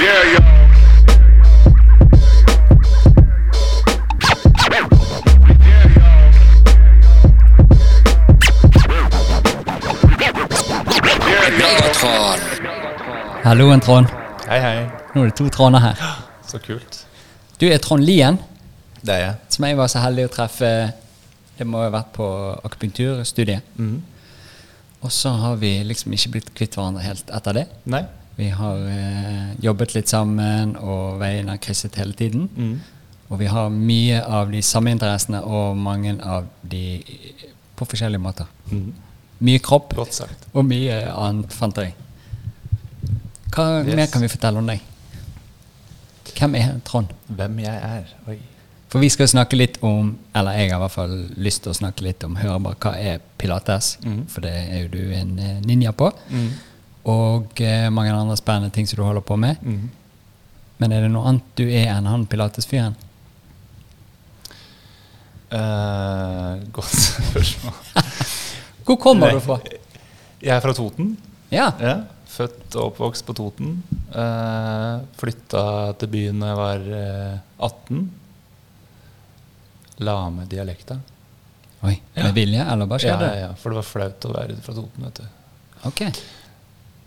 Yeah, en. Halloen, Trond. Hei, hei. Nå er det to Tronder her. Så kult. Du er Trond Lien, Det er jeg. som jeg var så heldig å treffe. Det må ha vært på akupunkturstudiet. Mm. Og så har vi liksom ikke blitt kvitt hverandre helt etter det. Nei? Vi har eh, jobbet litt sammen, og veiene har krysset hele tiden. Mm. Og vi har mye av de samme interessene, og mange av de på forskjellige måter. Mm. Mye kropp og mye annet fanteri. Hva Yes. mer kan vi fortelle om deg? Hvem er Trond? Hvem jeg er? Oi. For vi skal snakke litt om, eller jeg har i hvert fall lyst til å snakke litt om, høre bare hva er pilates, mm. for det er jo du en eh, ninja på, Mhm. Og eh, mange andre spennende ting som du holder på med. Mm. Men er det noe annet du er enn han pilatesfyren? Uh, godt spørsmål. Hvor kommer Nei. du fra? Jeg er fra Toten. Ja. Ja. Født og oppvokst på Toten. Uh, flytta til byen da jeg var uh, 18. La med dialekta. Oi, med vilje, eller bare Ja, skjedde ja, det? ja, for det var flaut å være fra Toten. vet du. Ok.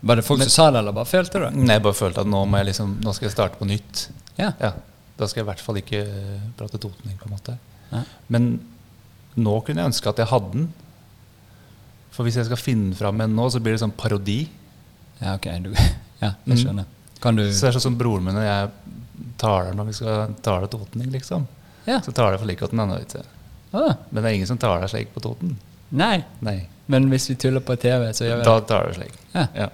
Var det folk Men- som sa det, eller bare følte du det? Nei, Jeg bare følte at nå, må jeg liksom, nå skal jeg starte på nytt. Ja. Ja, Da skal jeg i hvert fall ikke eh, prate totning, på en måte. Ja. Men nå kunne jeg ønske at jeg hadde den. For hvis jeg skal finne fram en nå, så blir det sånn parodi. Ja, ok. Du, ja, jeg Mm. skjønner. Kan du Så det er sånn som broren min og jeg taler når vi skal tale totning, liksom. Ja. Så taler jeg for like godt den andre. vet. Å, Men det er ingen som taler slik på Toten. Nei. Nei. Men hvis vi tuller på TV, så gjør vi Da taler vi slik. Ja. Ja.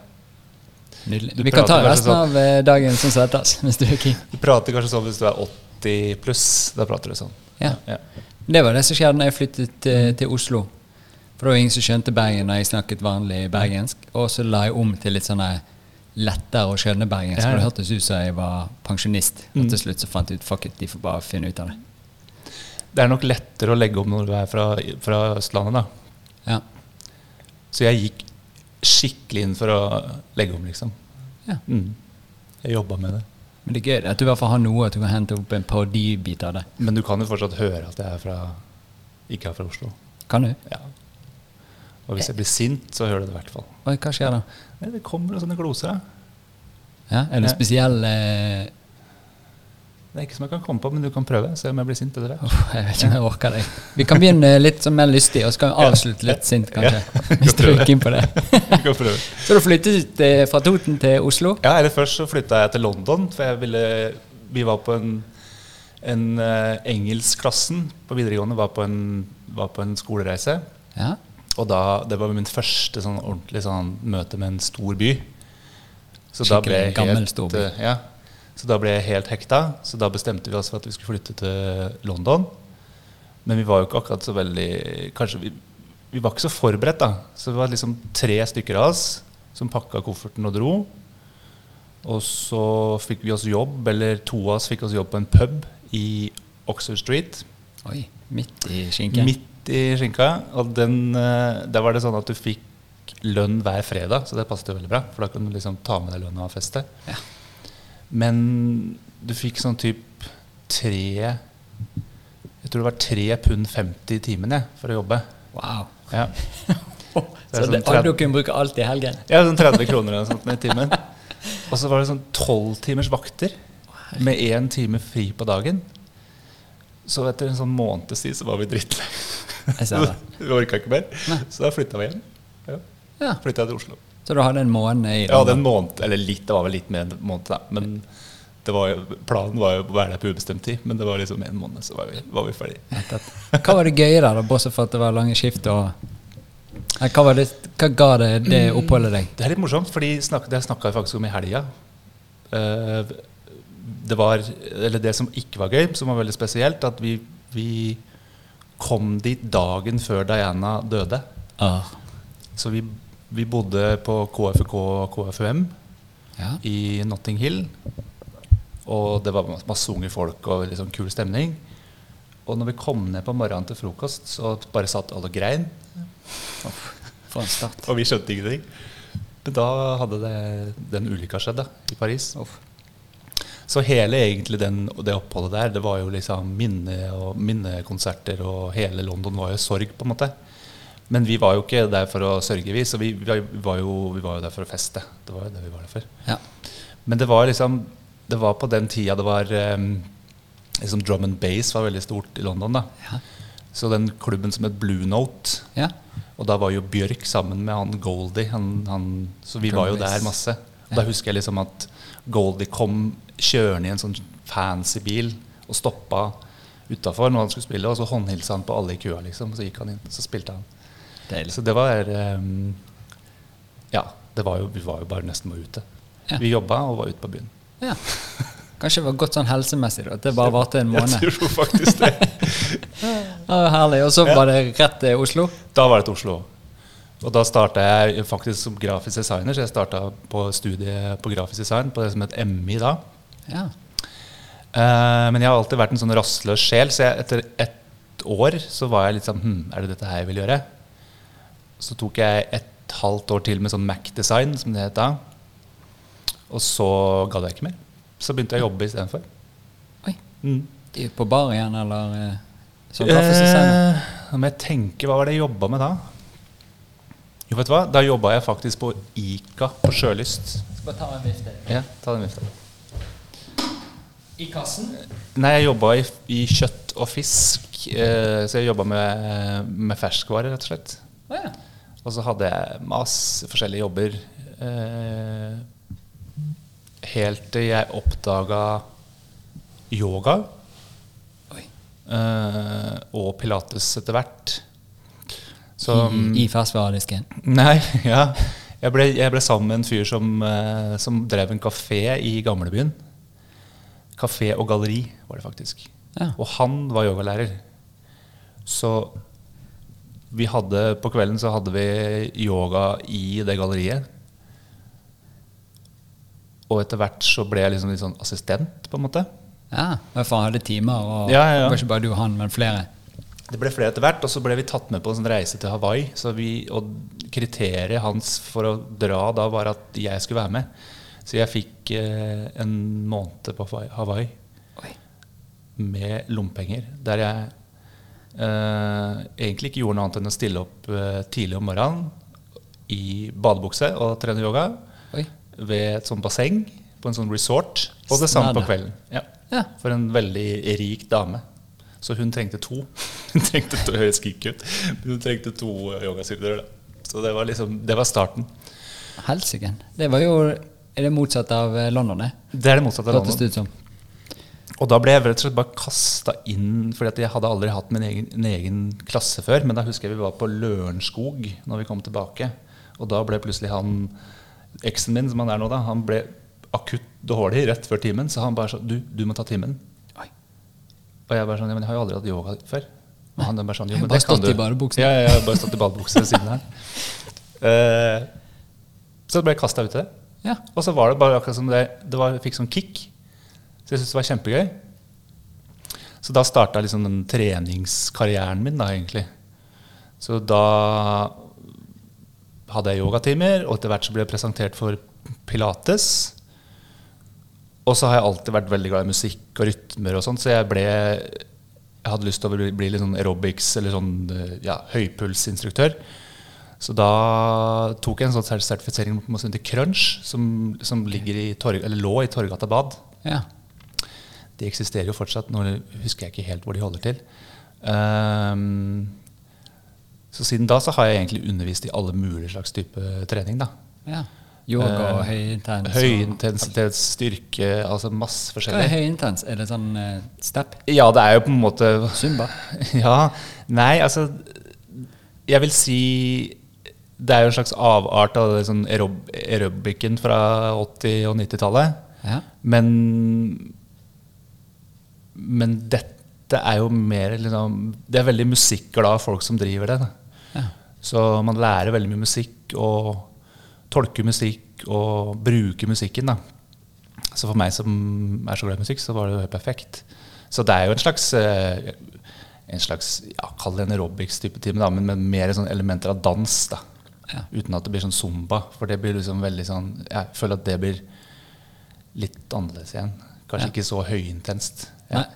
Nydelig. Du Vi kan ta resten sånn- av eh, dagen som svettes, hvis du er keen. Du prater kanskje sånn hvis du er 80 pluss. Da prater du sånn. Ja. Ja. Det var det som skjedde når jeg flyttet eh, til Oslo. For det var ingen som skjønte Bergen når jeg snakket vanlig bergensk. Og så la jeg om til litt sånn lettere å skjønne bergensk. Ja, For det hørtes ut som jeg var pensjonist. Og Mm. til slutt så fant jeg ut fuck it, de får bare finne ut av det. Det er nok lettere å legge om når du er fra, fra Østlandet, da. Ja. Så jeg gikk skikkelig inn for å legge om, liksom. ja. Mm. Jeg jobba med det. Men det er gøy at du i hvert fall har noe at du kan hente opp en parodibit av det. Men du kan jo fortsatt høre at jeg er fra, ikke er fra Oslo. Kan du? Ja. Og hvis jeg blir sint, så hører du det i hvert fall. Oi, hva skjer da? Det kommer noen sånne gloser. Ja, er det Ja. Det er ikke som jeg kan komme på, men du kan prøve. Se om jeg blir sint etter det. Oh, Jeg vet ikke om jeg orker det. Vi kan begynne litt som mer lystig, og så kan vi avslutte litt sint, kanskje. Hvis du er inn på det. Kan prøve. Så du flyttet fra Toten til Oslo? Ja, eller Først så flytta jeg til London, for jeg ville, vi var på en, en uh, Engelskklassen på videregående var på en, var på en skolereise. Ja. Og da, det var min første sånn ordentlig sånn møte med en stor by. Så da ble Skikkelig helt, gammel storby. Uh, Ja, så da ble jeg helt hekta. Så da bestemte vi oss for at vi skulle flytte til London. Men vi var jo ikke akkurat så veldig Kanskje vi, vi var ikke så forberedt, da. Så det var liksom tre stykker av oss som pakka kofferten og dro. Og så fikk vi oss jobb, eller to av oss fikk oss jobb på en pub i Oxford Street. Oi, midt i skinka? Midt i skinka. Og den, eh, der var det sånn at du fikk lønn hver fredag, så det passet jo veldig bra. For da kan du liksom ta med deg lønna og feste. Ja. Men du fikk sånn typ tre Jeg tror det var tre pund 50 i timen jeg, for å jobbe. Wow. Ja, Så sånn det, tredd- du kunne bruke alt i helgen? ja sånn 30 kroner eller noe sånt i timen. Og så var det sånn tolv timers vakter med én time fri på dagen. Så etter en sånn måneds tid så var vi drittlei. Vi orka ikke mer. Nei. Så da flytta vi hjem. Ja. Ja, Flytta jeg til Oslo. Så du hadde en måned i Ja, en måned, eller litt, det var vel litt mer enn en måned, da. Men det var jo, planen var jo å være der på ubestemt tid. Men det var liksom en måned, så var vi, var vi ferdig. Hva var det gøye der, da, bortsett fra at det var lange skift? Hva, var det, hva ga det, det oppholdet deg? Det er litt morsomt, fordi det snakka jeg faktisk om i helga. Eh, det var Eller det som ikke var gøy, som var veldig spesielt, at vi, vi kom dit dagen før Diana døde. Ah, Så vi, vi bodde på KFK og KFUM ja. i Notting Hill. Og det var masse unge folk og sånn kul stemning. Og når vi kom ned på morgenen til frokost, så bare satt alle og grein. For en start. Og vi skjønte ingenting. Men da hadde det, den ulykka skjedd da, i Paris. Uff. Så hele egentlig den, det oppholdet der, det var jo liksom minne og minnekonserter, og hele London var jo sorg, på en måte. Men vi var jo ikke der for å sørge, vi. Så vi, vi, var, jo, vi var jo der for å feste. Det var jo det vi var der for. Ja. Men det var liksom Det var på den tida det var um, liksom Drum and bass var veldig stort i London. da Ja. Så den klubben som het Blue Note ja. Og da var jo Bjørk sammen med han Goldie. Han, han, så vi var jo der masse. Og Da husker jeg liksom at Goldie kom kjørende i en sånn fancy bil og stoppa utafor når han skulle spille, og så håndhilsa han på alle i køa, liksom. Så gikk han inn, så spilte han. Deilig. Så det var um, Ja, det var jo, vi var jo bare nesten bare ute. Ja. Vi jobba og var ute på byen. Ja. Kanskje det var godt sånn helsemessig. At det bare varte en måned. Jeg tror faktisk det. ah, herlig. Og så var det rett til Oslo? Da var det til Oslo. Og da starta jeg faktisk som grafisk designer, så jeg starta på studiet på grafisk design på det som het MI da. Ja. Uh, men jeg har alltid vært en sånn rastløs sjel, så jeg, etter ett år så var jeg litt sånn hm, Er det dette her jeg vil gjøre? Så tok jeg et halvt år til med sånn Mac-design, som det het da. Og så gadd jeg ikke mer. Så begynte jeg å jobbe istedenfor. Oi. Mm. På bar igjen, eller sånn som grafisk designer? Eh, må jeg tenke, hva var det jeg jobba med da? Jo, vet du hva? Da jobba jeg faktisk på Ica på Sjølyst. Skal bare ta en vifte. Ja, ta den vifta. I kassen? Nei, jeg jobba i, i kjøtt og fisk. Eh, så jeg jobba med, med ferskvarer, rett og slett. Å ja. Og så hadde jeg masse forskjellige jobber. Eh, helt til jeg oppdaga yoga. Eh, og pilates etter hvert. Så I, I ferskvaredisken? Nei, ja. Jeg ble, jeg ble sammen med en fyr som, eh, som drev en kafé i gamlebyen. Kafé og galleri var det faktisk. Ja. Og han var yogalærer. Så vi hadde, på kvelden så hadde vi yoga i det galleriet. Og etter hvert så ble jeg liksom litt sånn assistent, på en måte. Ja, fall hadde timer, og Ja, ja, ja. ikke bare du og han, men flere. Det ble flere etter hvert, og så ble vi tatt med på en sånn reise til Hawaii. Så vi, og kriteriet hans for å dra da var at jeg skulle være med. Så jeg fikk eh, en måned på Hawaii Oi. med lommepenger. Der jeg egentlig ikke gjorde noe annet enn å stille opp eh, tidlig om morgenen i badebukse og trene yoga Oi. ved et sånt basseng på en sånn resort. Og det samme på kvelden. Ja. Ja. For en veldig rik dame. Så hun trengte to. Hun trengte to høres geek ut, men hun trengte to eh, yogastudier. Så det var liksom, det var starten. Helsike. Det var jo Er det motsatt av eh, London, det? Det er det motsatte av London. Og da ble jeg rett og slett bare kasta inn, fordi jeg hadde aldri hatt min egen, min egen klasse før. Men da husker jeg vi var på Lørenskog når vi kom tilbake. Og da ble plutselig han eksen min, som han er nå, da, han ble akutt dårlig rett før timen. Så han bare sånn Du, du må ta timen. Oi. Og jeg bare sånn Ja, men jeg har jo aldri hatt yoga før. Og han bare sånn Jo, men bare det kan du. i badebukse. Ja, ja, jeg har bare stått i badebukse ved siden her. Uh, så ble jeg kasta ut i det. Ja. Og så var det bare akkurat som det, det var, jeg fikk sånn kick. Så jeg syntes det var kjempegøy. Så da starta liksom den treningskarrieren min, da, egentlig. Så da hadde jeg yogatimer, og etter hvert så ble jeg presentert for pilates. Og så har jeg alltid vært veldig glad i musikk og rytmer og sånn, så jeg ble Jeg hadde lyst til å bli, bli litt sånn aerobics eller sånn ja, høypulsinstruktør. Så da tok jeg en sånn sert- sertifisering på noe som heter Crunch, som, som i Torg, lå i Torgata bad. ja. De eksisterer jo fortsatt. Nå husker jeg ikke helt hvor de holder til. Ehm, så siden da så har jeg egentlig undervist i alle mulige slags type trening. da. ja. Yoga og Eh, høyintens. og- Høyintensitet, styrke, altså masse Hva er forskjellig. høyintens? Er det sånn uh, step? Ja, det er jo på en måte Zumba? Ja, nei, altså Jeg vil si det er jo en slags avart av sånn aerob aerobicen fra 80- og 90-tallet. Ja. Men Men dette er jo mer liksom, Det er veldig musikkglade folk som driver det. Ja. Så man lærer veldig mye musikk og tolker musikk og bruker musikken. Da. Så for meg som er så glad i musikk, så var det jo helt perfekt. Så det er jo en slags eh, en slags, ja, Kall det en aerobics-type time, da, men med mer sånn elementer av dans. da. Ja. Uten at det blir sånn zumba. For det blir liksom veldig sånn Jeg føler at det blir litt annerledes igjen. Kanskje Ja. ikke så høyintenst. Ja.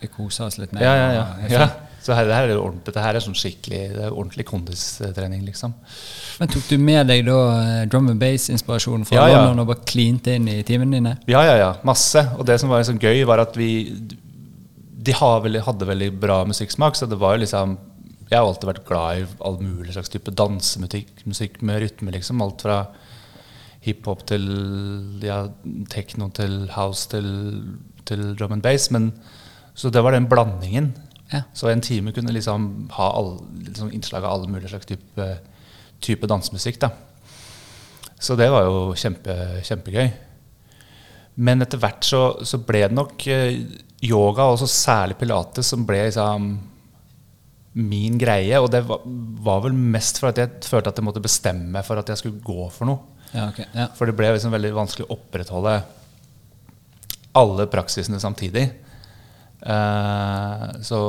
Vi koser oss litt mer. Ja, ja, ja. ja. Så her, det her er dette her er sånn skikkelig det er ordentlig kondistrening, liksom. Men tok du med deg da eh, drum and bass-inspirasjonen fra Ja, ja. London og bare klinte inn i timene dine? Ja, ja, ja. Masse. Og det som var liksom gøy, var at vi De veldig, hadde veldig bra musikksmak, så det var jo liksom Jeg har alltid vært glad i all mulig slags type dansemusikk musikk med rytme, liksom. Alt fra hiphop til ja, tekno til house til, til drum and bass. Men, så det var den blandingen. Ja. Så en time kunne liksom ha all, liksom innslag av alle mulige slags type, type dansemusikk. da. Så det var jo kjempe, kjempegøy. Men etter hvert så, så ble det nok eh, yoga, og særlig pilates, som ble liksom min greie. Og det var, var vel mest for at jeg følte at jeg måtte bestemme meg for at jeg skulle gå for noe. Ja, okay. Ja. For det ble liksom veldig vanskelig å opprettholde alle praksisene samtidig. Eh, så,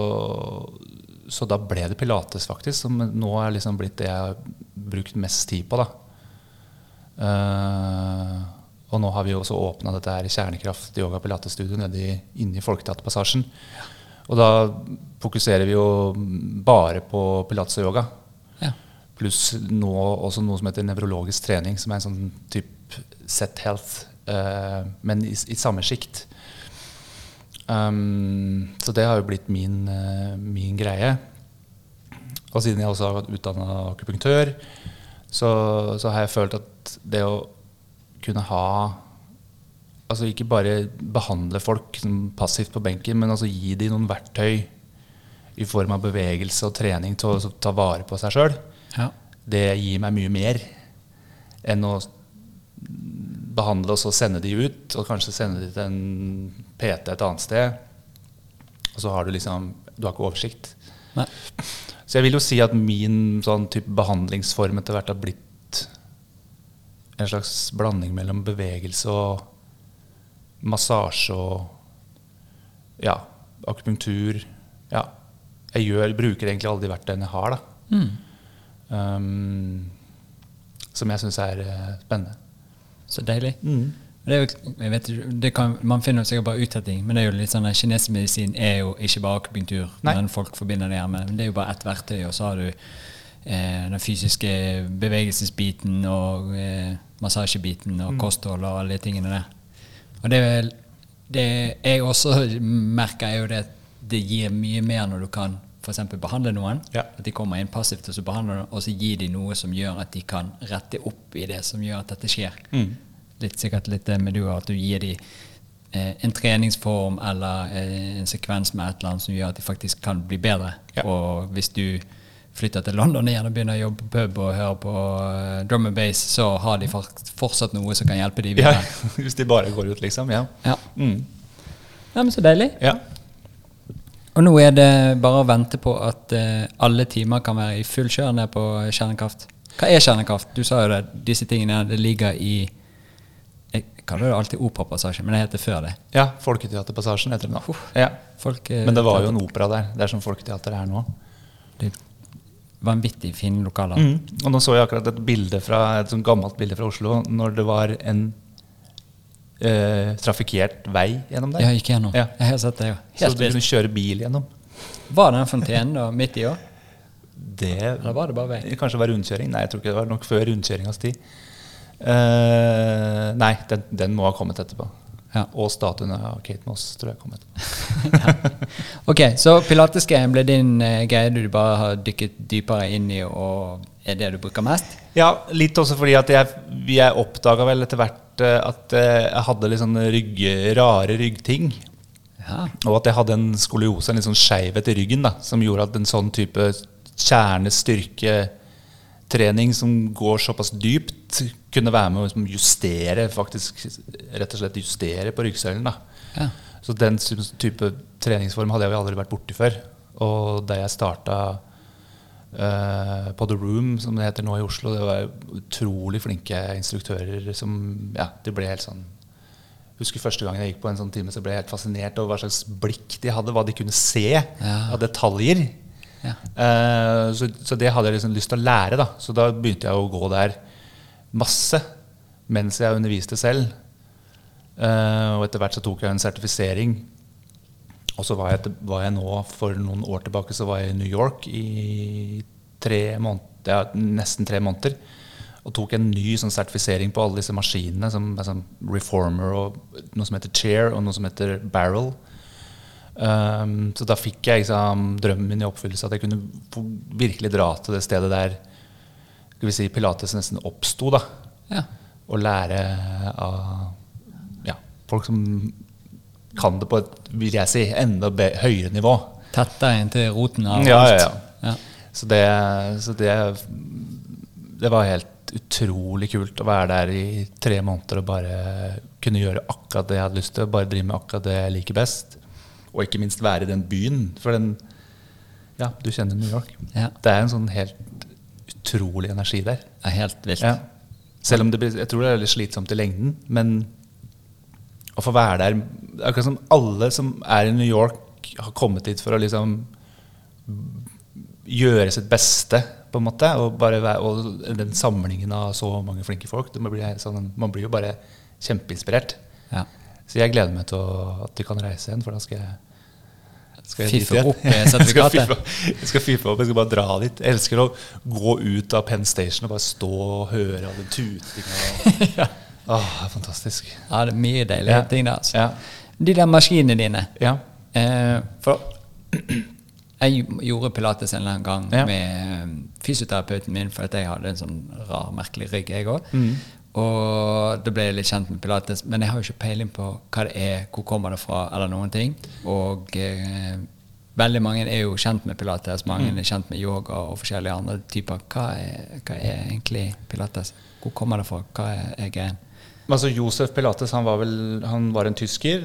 så da ble det pilates, faktisk, som nå er liksom blitt det jeg har brukt mest tid på. Eh, og nå har vi også åpna dette her Kjernekraft yoga pilates-studio nede i, inne i Folketeaterpassasjen. Og da fokuserer vi jo bare på pilates og yoga. Ja. Pluss nå også noe som heter nevrologisk trening, som er en sånn type set health, men i, i samme sjikt. Um, så det har jo blitt min, eh, min greie. Og siden jeg også har utdanna akupunktør, så, så har jeg følt at det å kunne ha Altså ikke bare behandle folk som passivt på benken, men altså gi dem noen verktøy i form av bevegelse og trening til å ta vare på seg sjøl, Ja. det gir meg mye mer enn å behandle og så sende de ut, og kanskje sende de til en PT et annet sted. Og så har du liksom Du har ikke oversikt. Nei. Så jeg vil jo si at min sånn type behandlingsform etter hvert har blitt en slags blanding mellom bevegelse og massasje og ja, akupunktur. Ja. Jeg gjør, bruker egentlig alle de verktøyene jeg har, da. Mm. Um, som jeg syns er eh, spennende. Så deilig. Det er jo, vet, det kan, man finner sikkert bare ut av ting, men det er jo litt sånn at kinesisk medisin er jo ikke bare akupunktur, Nei. men folk forbinder det her med. Men det er jo bare ett verktøy, og så har du eh, den fysiske bevegelsesbiten og eh, massasjebiten og kosthold og alle de tingene der. Og det det jeg også merker, er jo det at det gir mye mer når du kan f.eks. behandle noen. Ja. At de kommer inn passivt, og så behandler og så gir de noe som gjør at de kan rette opp i det som gjør at dette skjer. Mm. Litt sikkert litt det med du, at du gir dem eh, en treningsform eller eh, en sekvens med et eller annet som gjør at de faktisk kan bli bedre. Ja. Og hvis du flytter til London igjen og begynner å jobbe på pub og høre på uh, drum and bass, så har de fortsatt noe som kan hjelpe dem Ja, hvis de bare går ut, liksom. Ja. Ja. Mm. ja, men så deilig. ja. Og nå er det bare å vente på at uh, alle timer kan være i full kjør ned på kjernekraft. Hva er kjernekraft? Du sa jo det, disse tingene det ligger i Jeg kaller det alltid Operapassasjen, men det heter før det. ja Folketeaterpassasjen heter det nå. Ja. Folk, eh, Men det var jo en opera der. Det er som Folketeater er nå. det vanvittig fine lokaler. Mm. Og nå så jeg akkurat et bilde fra, et sånt gammelt bilde fra Oslo når det var en eh, trafikkert vei gjennom der. Jeg gikk gjennom. Ja. Jeg har sett det, ja. Så du kunne kjøre bil gjennom. Var det en fontene da midt i òg? Det Eller var det bare vei? Kanskje det var rundkjøring? Nei, jeg tror ikke det var nok før rundkjøringas tid. Uh, nei, den, den må ha kommet etterpå. Ja. Og statuen av Kate Moss tror jeg kom etterpå. Ok, så pilatesgreien ble din eh, greie du bare har dykket dypere inn i, og er det du bruker mest? Ja, litt også fordi at jeg, jeg oppdaga vel etter hvert eh, at eh, jeg hadde litt sånne rygg, rare ryggting. Ja. Og at jeg hadde en skoliose, en litt sånn skeivhet i ryggen, da, som gjorde at en sånn type kjernestyrketrening som går såpass dypt, kunne være med å liksom justere faktisk, rett og slett justere på ryggsøylen. Ja. Så den type treningsform hadde jeg jo aldri vært borti før. Og da jeg starta uh, på The Room, som det heter nå i Oslo, det var utrolig flinke instruktører som Ja, de ble helt sånn husker Første gangen jeg gikk på en sånn time, så ble jeg helt fascinert over hva slags blikk de hadde, hva de kunne se Ja. av detaljer. Ja. Uh, så, så det hadde jeg liksom lyst til å lære. da Så da begynte jeg å gå der masse mens jeg underviste selv. Uh, og etter hvert så tok jeg en sertifisering. Og så var jeg, var jeg nå, for noen år tilbake, så var jeg i New York i tre måneder, ja, nesten tre måneder. Og tok en ny sånn sertifisering på alle disse maskinene, som sånn reformer og noe som heter chair, og noe som heter barrel. Um, så da fikk jeg liksom, drømmen min i oppfyllelse, at jeg kunne virkelig dra til det stedet der skal vi si, pilates nesten oppsto. Ja. og lære av ja, folk som kan det på et vil jeg si, enda høyere nivå. Tett deg inn til roten av Ja, ja, alt. ja. Ja. Så, det, så det, det var helt utrolig kult å være der i tre måneder og bare kunne gjøre akkurat det jeg hadde lyst til. Bare drive med akkurat det jeg liker best. Og ikke minst være i den byen. For den Ja, du kjenner New York. Ja. Det er en sånn helt utrolig energi der. Det er helt vilt. Ja. Selv om det blir, jeg tror det er litt slitsomt i lengden, men å få være der er Akkurat som alle som er i New York, har kommet dit for å liksom gjøre sitt beste, på en måte. Og, bare være, og den samlingen av så mange flinke folk. Bli sånn, man blir jo bare kjempeinspirert. Ja. Så jeg gleder meg til å, at de kan reise igjen, for da skal jeg skal jeg Fiffe opp med sertifikatet. Jeg skal fiffe opp, jeg skal bare dra dit. Jeg elsker å gå ut av Penn Station og bare stå og høre all den tutinga. Åh, det er fantastisk. Ja, det er mye deilige Ja. ting der. Altså. Ja. De der maskinene dine Ja. eh, For jeg gjorde pilates en eller annen gang Ja. med eh, fysioterapeuten min, for at jeg hadde en sånn rar, merkelig rygg, jeg òg. Mm. Og da ble jeg litt kjent med pilates, men jeg har jo ikke peiling på hva det er, hvor kommer det fra, eller noen ting. Og eh, veldig mange er jo kjent med pilates, mange Mm. er kjent med yoga og forskjellige andre typer. Hva er, hva er egentlig pilates? Hvor kommer det fra? Hva er, er greien? Altså, Josef Pilates han var vel han var en tysker.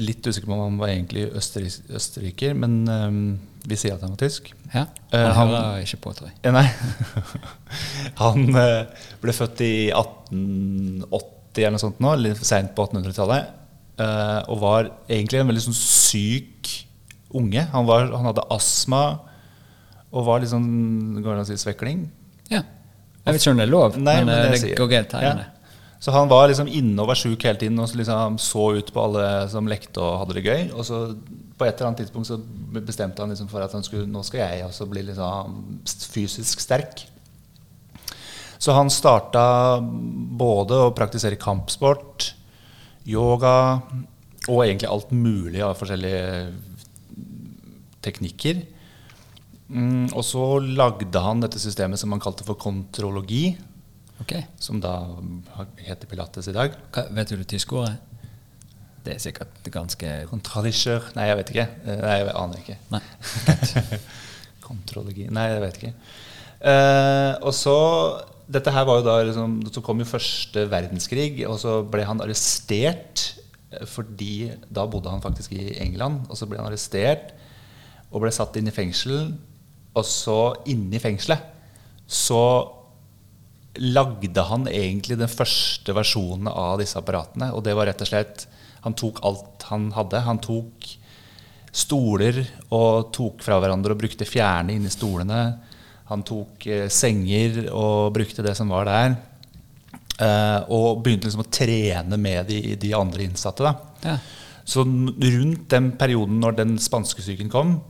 Litt usikker på om han var egentlig østerrik, østerriker, men um, vi sier at han var tysk. Ja, Eh, Han han- hører ikke på, tror jeg. Eh, Nei. han uh, ble født i 1880 eller noe sånt nå, litt seint på 1800-tallet. Uh, og var egentlig en veldig sånn syk unge. Han, var, han hadde astma og var litt sånn Går det an å si svekling? Ja. Jeg vet ikke om det er lov, Nei, men, men det det går greit her Ja. Så han var liksom inne og var sjuk hele tiden og så liksom så ut på alle som lekte og hadde det gøy. Og så på et eller annet tidspunkt så bestemte han liksom for at han skulle, nå skal jeg også bli liksom fysisk sterk. Så han starta både å praktisere kampsport, yoga og egentlig alt mulig av forskjellige teknikker. Mm, og så lagde han dette systemet som han kalte for kontrologi Ok. som da heter Pilates i dag. Hva, vet du det tyske ordet? Det er sikkert ganske Kontrollischer Nei, jeg vet ikke. Nei, jeg aner ikke. Nei. Kontrologi Nei, jeg vet ikke. Uh, og så Dette her var jo da liksom, Så kom jo første verdenskrig, og så ble han arrestert eh, fordi Da bodde han faktisk i England, og så ble han arrestert og ble satt inn i fengsel. Og så inne i fengselet så lagde han egentlig den første versjonen av disse apparatene. Og det var rett og slett Han tok alt han hadde. Han tok stoler og tok fra hverandre og brukte fjerne inni stolene. Han tok eh, senger og brukte det som var der. Eh, og begynte liksom å trene med de, de andre innsatte. Ja. Så rundt den perioden når den spanskesyken kom,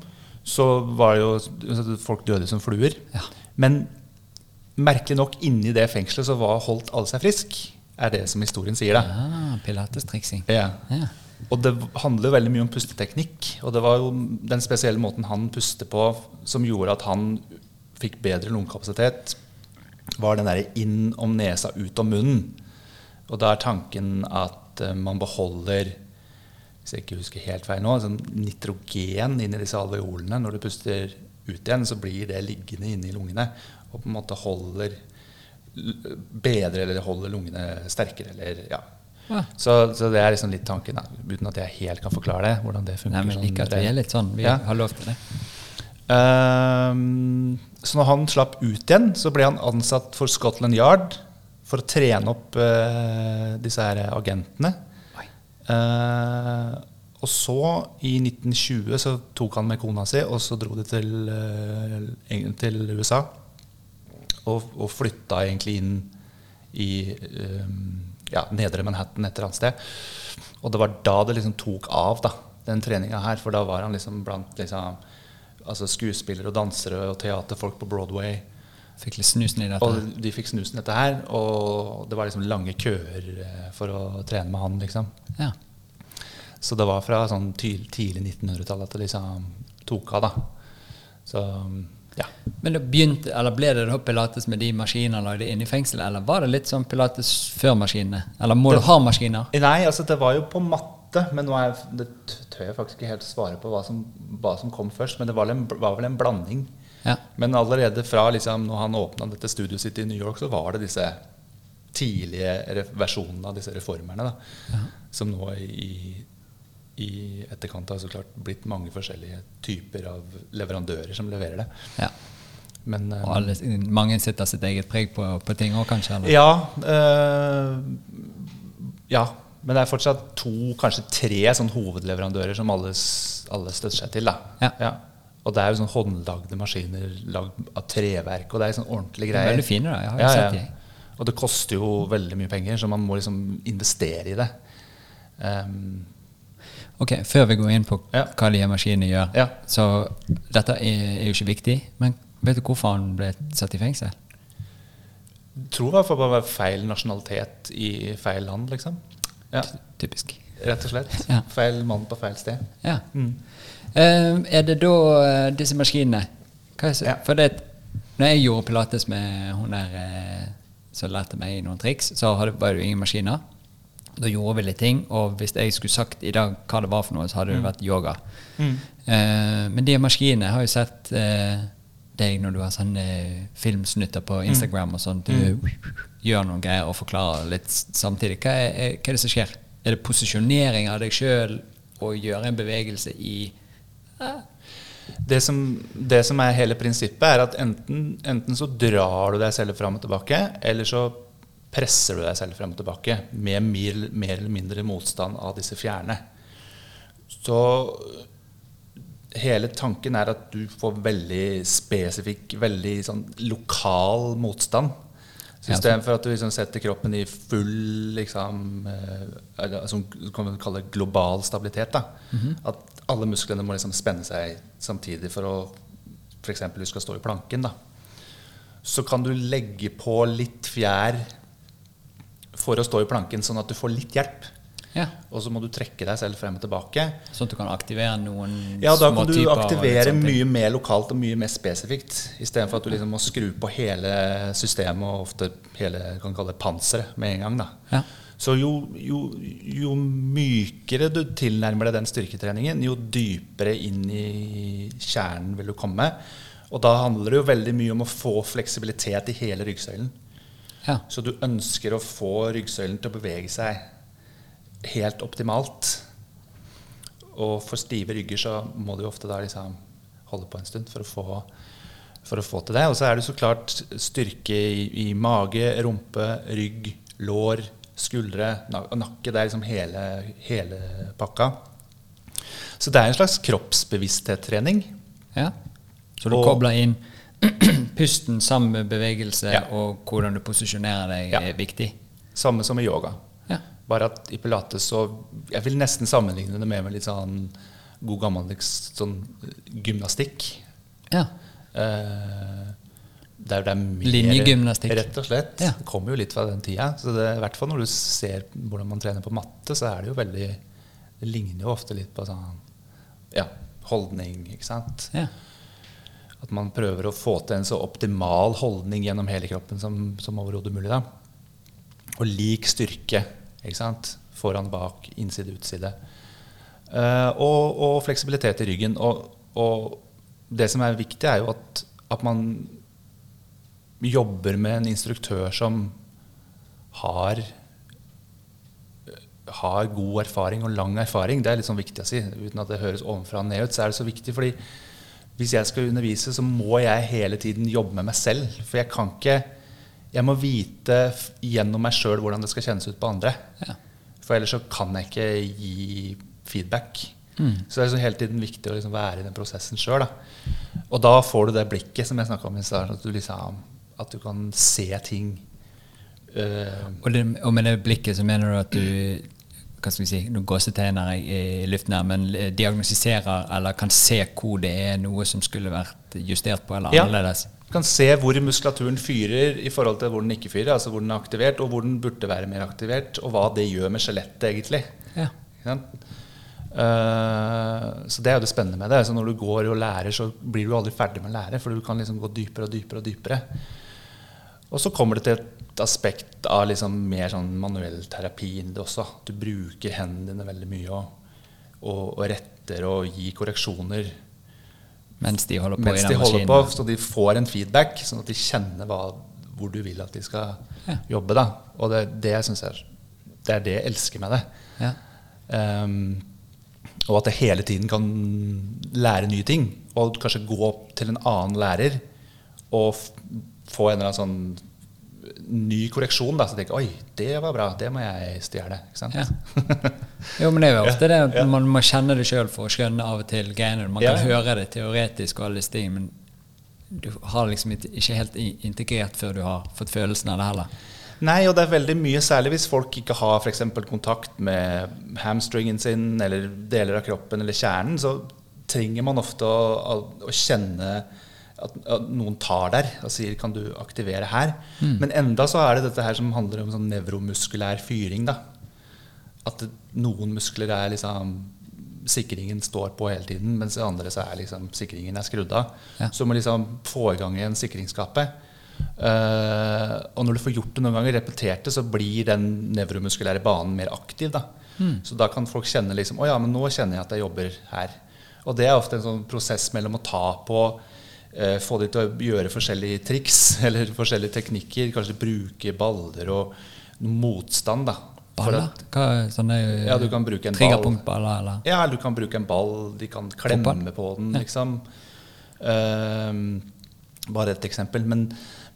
så var det jo folk døde som fluer. Ja. Men merkelig nok, inni det fengselet så var, holdt alle seg frisk, er det som historien sier. da. Ah, Pilates-triksing. Ja. Ja. Og det handler veldig mye om pusteteknikk. Og det var jo den spesielle måten han puster på som gjorde at han fikk bedre lungekapasitet, var den derre inn om nesa, ut om munnen. Og da er tanken at eh, man beholder hvis jeg ikke husker helt feil nå, sånn nitrogen inn i disse alveolene. Når du puster ut igjen, så blir det liggende inne i lungene og på en måte holder bedre eller holder lungene sterkere. Eller, ja. Ja. så, så det er liksom litt tanken, da, uten at jeg helt kan forklare det. hvordan det funker. Nei, men sånn ikke at vi er litt sånn. Vi Ja. har lov til det. Um, så når han slapp ut igjen, så ble han ansatt for Scotland Yard for å trene opp uh, disse her agentene. Oi. Og så, i 1920, så tok han med kona si, og så dro de til, eh, til USA. Og, og flytta egentlig inn i, eh, ja, nedre Manhattan et eller annet sted. Og det var da det liksom tok av, da, den treninga her. For da var han liksom blant liksom, altså skuespillere og dansere og teaterfolk på Broadway. Fikk litt snusen i dette. Og de fikk snusen i dette her, og det var liksom lange køer eh, for å trene med han, liksom. Ja. Så det var fra sånn tidlig 1900-tall at det liksom tok av, da. Så ja. Men begynte, eller ble det da pilates med de maskinene lagde inne i fengselet, eller var det litt sånn pilates før maskinene? Eller må Det- du ha maskiner? Nei, altså det var jo på matte, men nå er, det tør jeg faktisk ikke helt svare på hva som, hva som kom først. Men det var, en, var vel en blanding. Ja. Men allerede fra liksom, når han åpna dette studioet sitt i New York, så var det disse tidlige versjonene av disse reformerne. Da, Som nå i, i etterkant har så klart blitt mange forskjellige typer av leverandører som leverer det. ja. Men, eh, Og alle, mange setter sitt eget preg på, på ting òg, kanskje? Eller? Ja. Øh, ja. Men det er fortsatt to, kanskje tre sånn hovedleverandører som alle, alle støtter seg til. Da. Ja. Og det er jo sånn håndlagde maskiner lagd av treverk. Og det er sånn ordentlige greier. Veldig fine, da. Jeg har jo Ja, sett ja. de. Og det koster jo veldig mye penger, så man må liksom investere i det. Ehm, Ok, Før vi går inn på Ja. hva de her maskinene gjør, Ja. så dette er, jo ikke viktig, men vet du hvorfor han ble satt i fengsel? jeg tror i hvert fall det var feil nasjonalitet i feil land, liksom. Ja, Typisk. Rett og slett. Ja. Feil mann på feil sted. Ja. Mm. Eh, er det da uh, disse maskinene Ja. For det når jeg gjorde pilates med hun der uh, som lærte meg noen triks, så var det jo ingen maskiner. Da gjorde vi litt ting, og hvis jeg skulle sagt i dag hva det var for noe, så hadde det vært yoga. Mm. Eh, men de maskinene har jo sett eh, deg når du har sånne filmsnutter på Instagram og sånn. Du gjør noen greier og forklarer litt samtidig. Hva er, er, hva er det som skjer? Er det posisjonering av deg sjøl å gjøre en bevegelse i Det som, det som er hele prinsippet, er at enten, enten så drar du deg selv fram og tilbake, eller så presser du deg selv frem og tilbake med mer, mer eller mindre motstand av disse fjerne. Så hele tanken er at du får veldig spesifikk, veldig sånn lokal motstand. Så Istedenfor at du liksom setter kroppen i full liksom, eh, som kan vi kalle global stabilitet. Da. At alle musklene må liksom spenne seg samtidig for å F.eks. du skal stå i planken. Da. Så kan du legge på litt fjær for å stå i planken, sånn at du får litt hjelp. Ja, Og så må du trekke deg selv frem og tilbake. Sånn at du kan aktivere noen Ja, da kan du aktivere mye mer lokalt og mye mer spesifikt. Istedenfor at du liksom må skru på hele systemet og ofte hele kan kalle det panseret med en gang. Ja. Så jo, jo, jo mykere du tilnærmer deg den styrketreningen, jo dypere inn i kjernen vil du komme. Og da handler det jo veldig mye om å få fleksibilitet i hele ryggsøylen. Ja. Så du ønsker å få ryggsøylen til å bevege seg helt optimalt. Og for stive rygger så må du ofte da liksom holde på en stund for å få, for å få til det. Og så er det så klart styrke i, i mage, rumpe, rygg, lår, skuldre, og nakke. Det er liksom hele, hele pakka. Så det er en slags kroppsbevissthetstrening. Ja. Så du Og- kobler inn pusten sammen med bevegelse, Ja. og hvordan du posisjonerer deg, Ja. er viktig. Samme som i yoga. Ja. Bare at i pilates så Jeg vil nesten sammenligne det med, med litt sånn god gammeldags sånn gymnastikk. ja. Eh, der det er mer Linjegymnastikk. Rett og slett. Ja. Det kommer jo litt fra den tida. Så det, i hvert fall når du ser hvordan man trener på matte, så er det jo veldig Det ligner jo ofte litt på sånn ja, holdning, ikke sant. ja. At man prøver å få til en så optimal holdning gjennom hele kroppen som, som overhodet mulig. da. Og lik styrke. ikke sant? Foran, bak, innside, utside. Uh, og, og fleksibilitet i ryggen. Og, og det som er viktig, er jo at, at man jobber med en instruktør som har har god erfaring og lang erfaring. Det er litt sånn viktig å si. Uten at det høres ovenfra og ned ut, så er det så viktig. fordi hvis jeg skal undervise, så må jeg hele tiden jobbe med meg selv. For jeg kan ikke Jeg må vite gjennom meg sjøl hvordan det skal kjennes ut på andre. Ja. For ellers så kan jeg ikke gi feedback. Så det er liksom hele tiden viktig å liksom være i den prosessen sjøl. Og da får du det blikket som jeg snakka om i stad. At, du liksom, at du kan se ting Uh, Og, det, og med det blikket så mener du at du hva skal vi si, noen gåsetegner i luften her, men eh, diagnostiserer eller kan se hvor det er noe som skulle vært justert på eller Ja. annerledes? Kan se hvor muskulaturen fyrer i forhold til hvor den ikke fyrer, altså hvor den er aktivert, og hvor den burde være mer aktivert, og hva det gjør med skjelettet, egentlig. Ja. Ikke sant? Eh, så det er jo det spennende med det. Altså når du går og lærer, så blir du aldri ferdig med å lære, for du kan liksom gå dypere og dypere og dypere. Og så kommer det til et aspekt av liksom mer sånn manuell terapi inni det også. Du bruker hendene dine veldig mye og, og, og retter og gir korreksjoner Mens de holder på mens i de den holder maskinen? på, så de får en feedback, sånn at de kjenner hva, hvor du vil at de skal Ja. jobbe. Da. Og det, det synes jeg det er det jeg elsker med det. Ja. Um, og at jeg hele tiden kan lære nye ting. Og kanskje gå til en annen lærer og få en eller annen sånn ny korreksjon. Da, så tenker jeg oi, det var bra, det må jeg stjele. Ja. Jo, men det er jo ofte det at man må kjenne det sjøl for å skjønne av og til greiene. Man kan høre det teoretisk og alle disse tingene, men du har liksom ikke ikke helt integrert før du har fått følelsen av det heller. Nei, og det er veldig mye, særlig hvis folk ikke har for eksempel kontakt med hamstringen sin eller deler av kroppen eller kjernen, så trenger man ofte å, å, å kjenne at, at noen tar der og sier 'kan du aktivere her'? Men enda så er det dette her som handler om sånn nevromuskulær fyring. da. At det, noen muskler er liksom Sikringen står på hele tiden, mens i andre så er liksom sikringen er skrudd av. Ja. Så du må liksom få i gang igjen sikringsskapet. Uh, og når du får gjort det noen ganger, repetert det, så blir den nevromuskulære banen mer aktiv. Da. Så da kan folk kjenne liksom Å ja, men nå kjenner jeg at jeg jobber her. Og det er ofte en sånn prosess mellom å ta på eh, Få de til å gjøre forskjellige triks eller forskjellige teknikker. Kanskje bruke baller og motstand. da Baller? at- Hva sånne Ja, du kan bruke en triggerpunktballer, eller? Ja, du kan bruke en ball, de kan klemme Fotball? på den, liksom. Ehm, bare et eksempel. Men,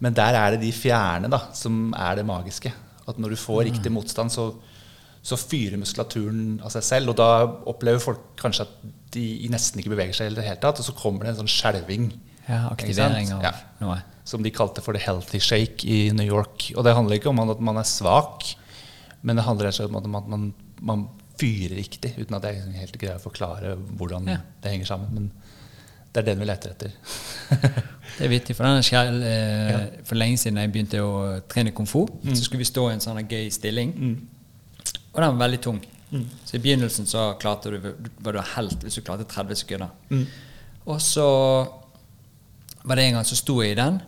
men der er det de fjerne da, som er det magiske. At når du får riktig motstand, så, så fyrer muskulaturen av seg selv. Og da opplever folk kanskje at de nesten ikke beveger seg i det hele tatt. Og så kommer det en sånn skjelving. Ja, aktivering av Ja. noe. Som de kalte for the healthy shake i New York. Og det handler ikke om at man er svak, men det handler om at man, man fyrer riktig. Uten at jeg liksom helt greier å forklare hvordan Ja. det henger sammen. Men det er den vi leter etter. Det er vittig, for skjell, eh, For lenge siden jeg begynte å trene kung fu, Mm. så skulle vi stå i en sånn gøy stilling. Og den var veldig tung. Mm. Så i begynnelsen så klarte du, var du helt hvis du klarte 30 sekunder. Mm. Og så var det en gang så sto jeg i den,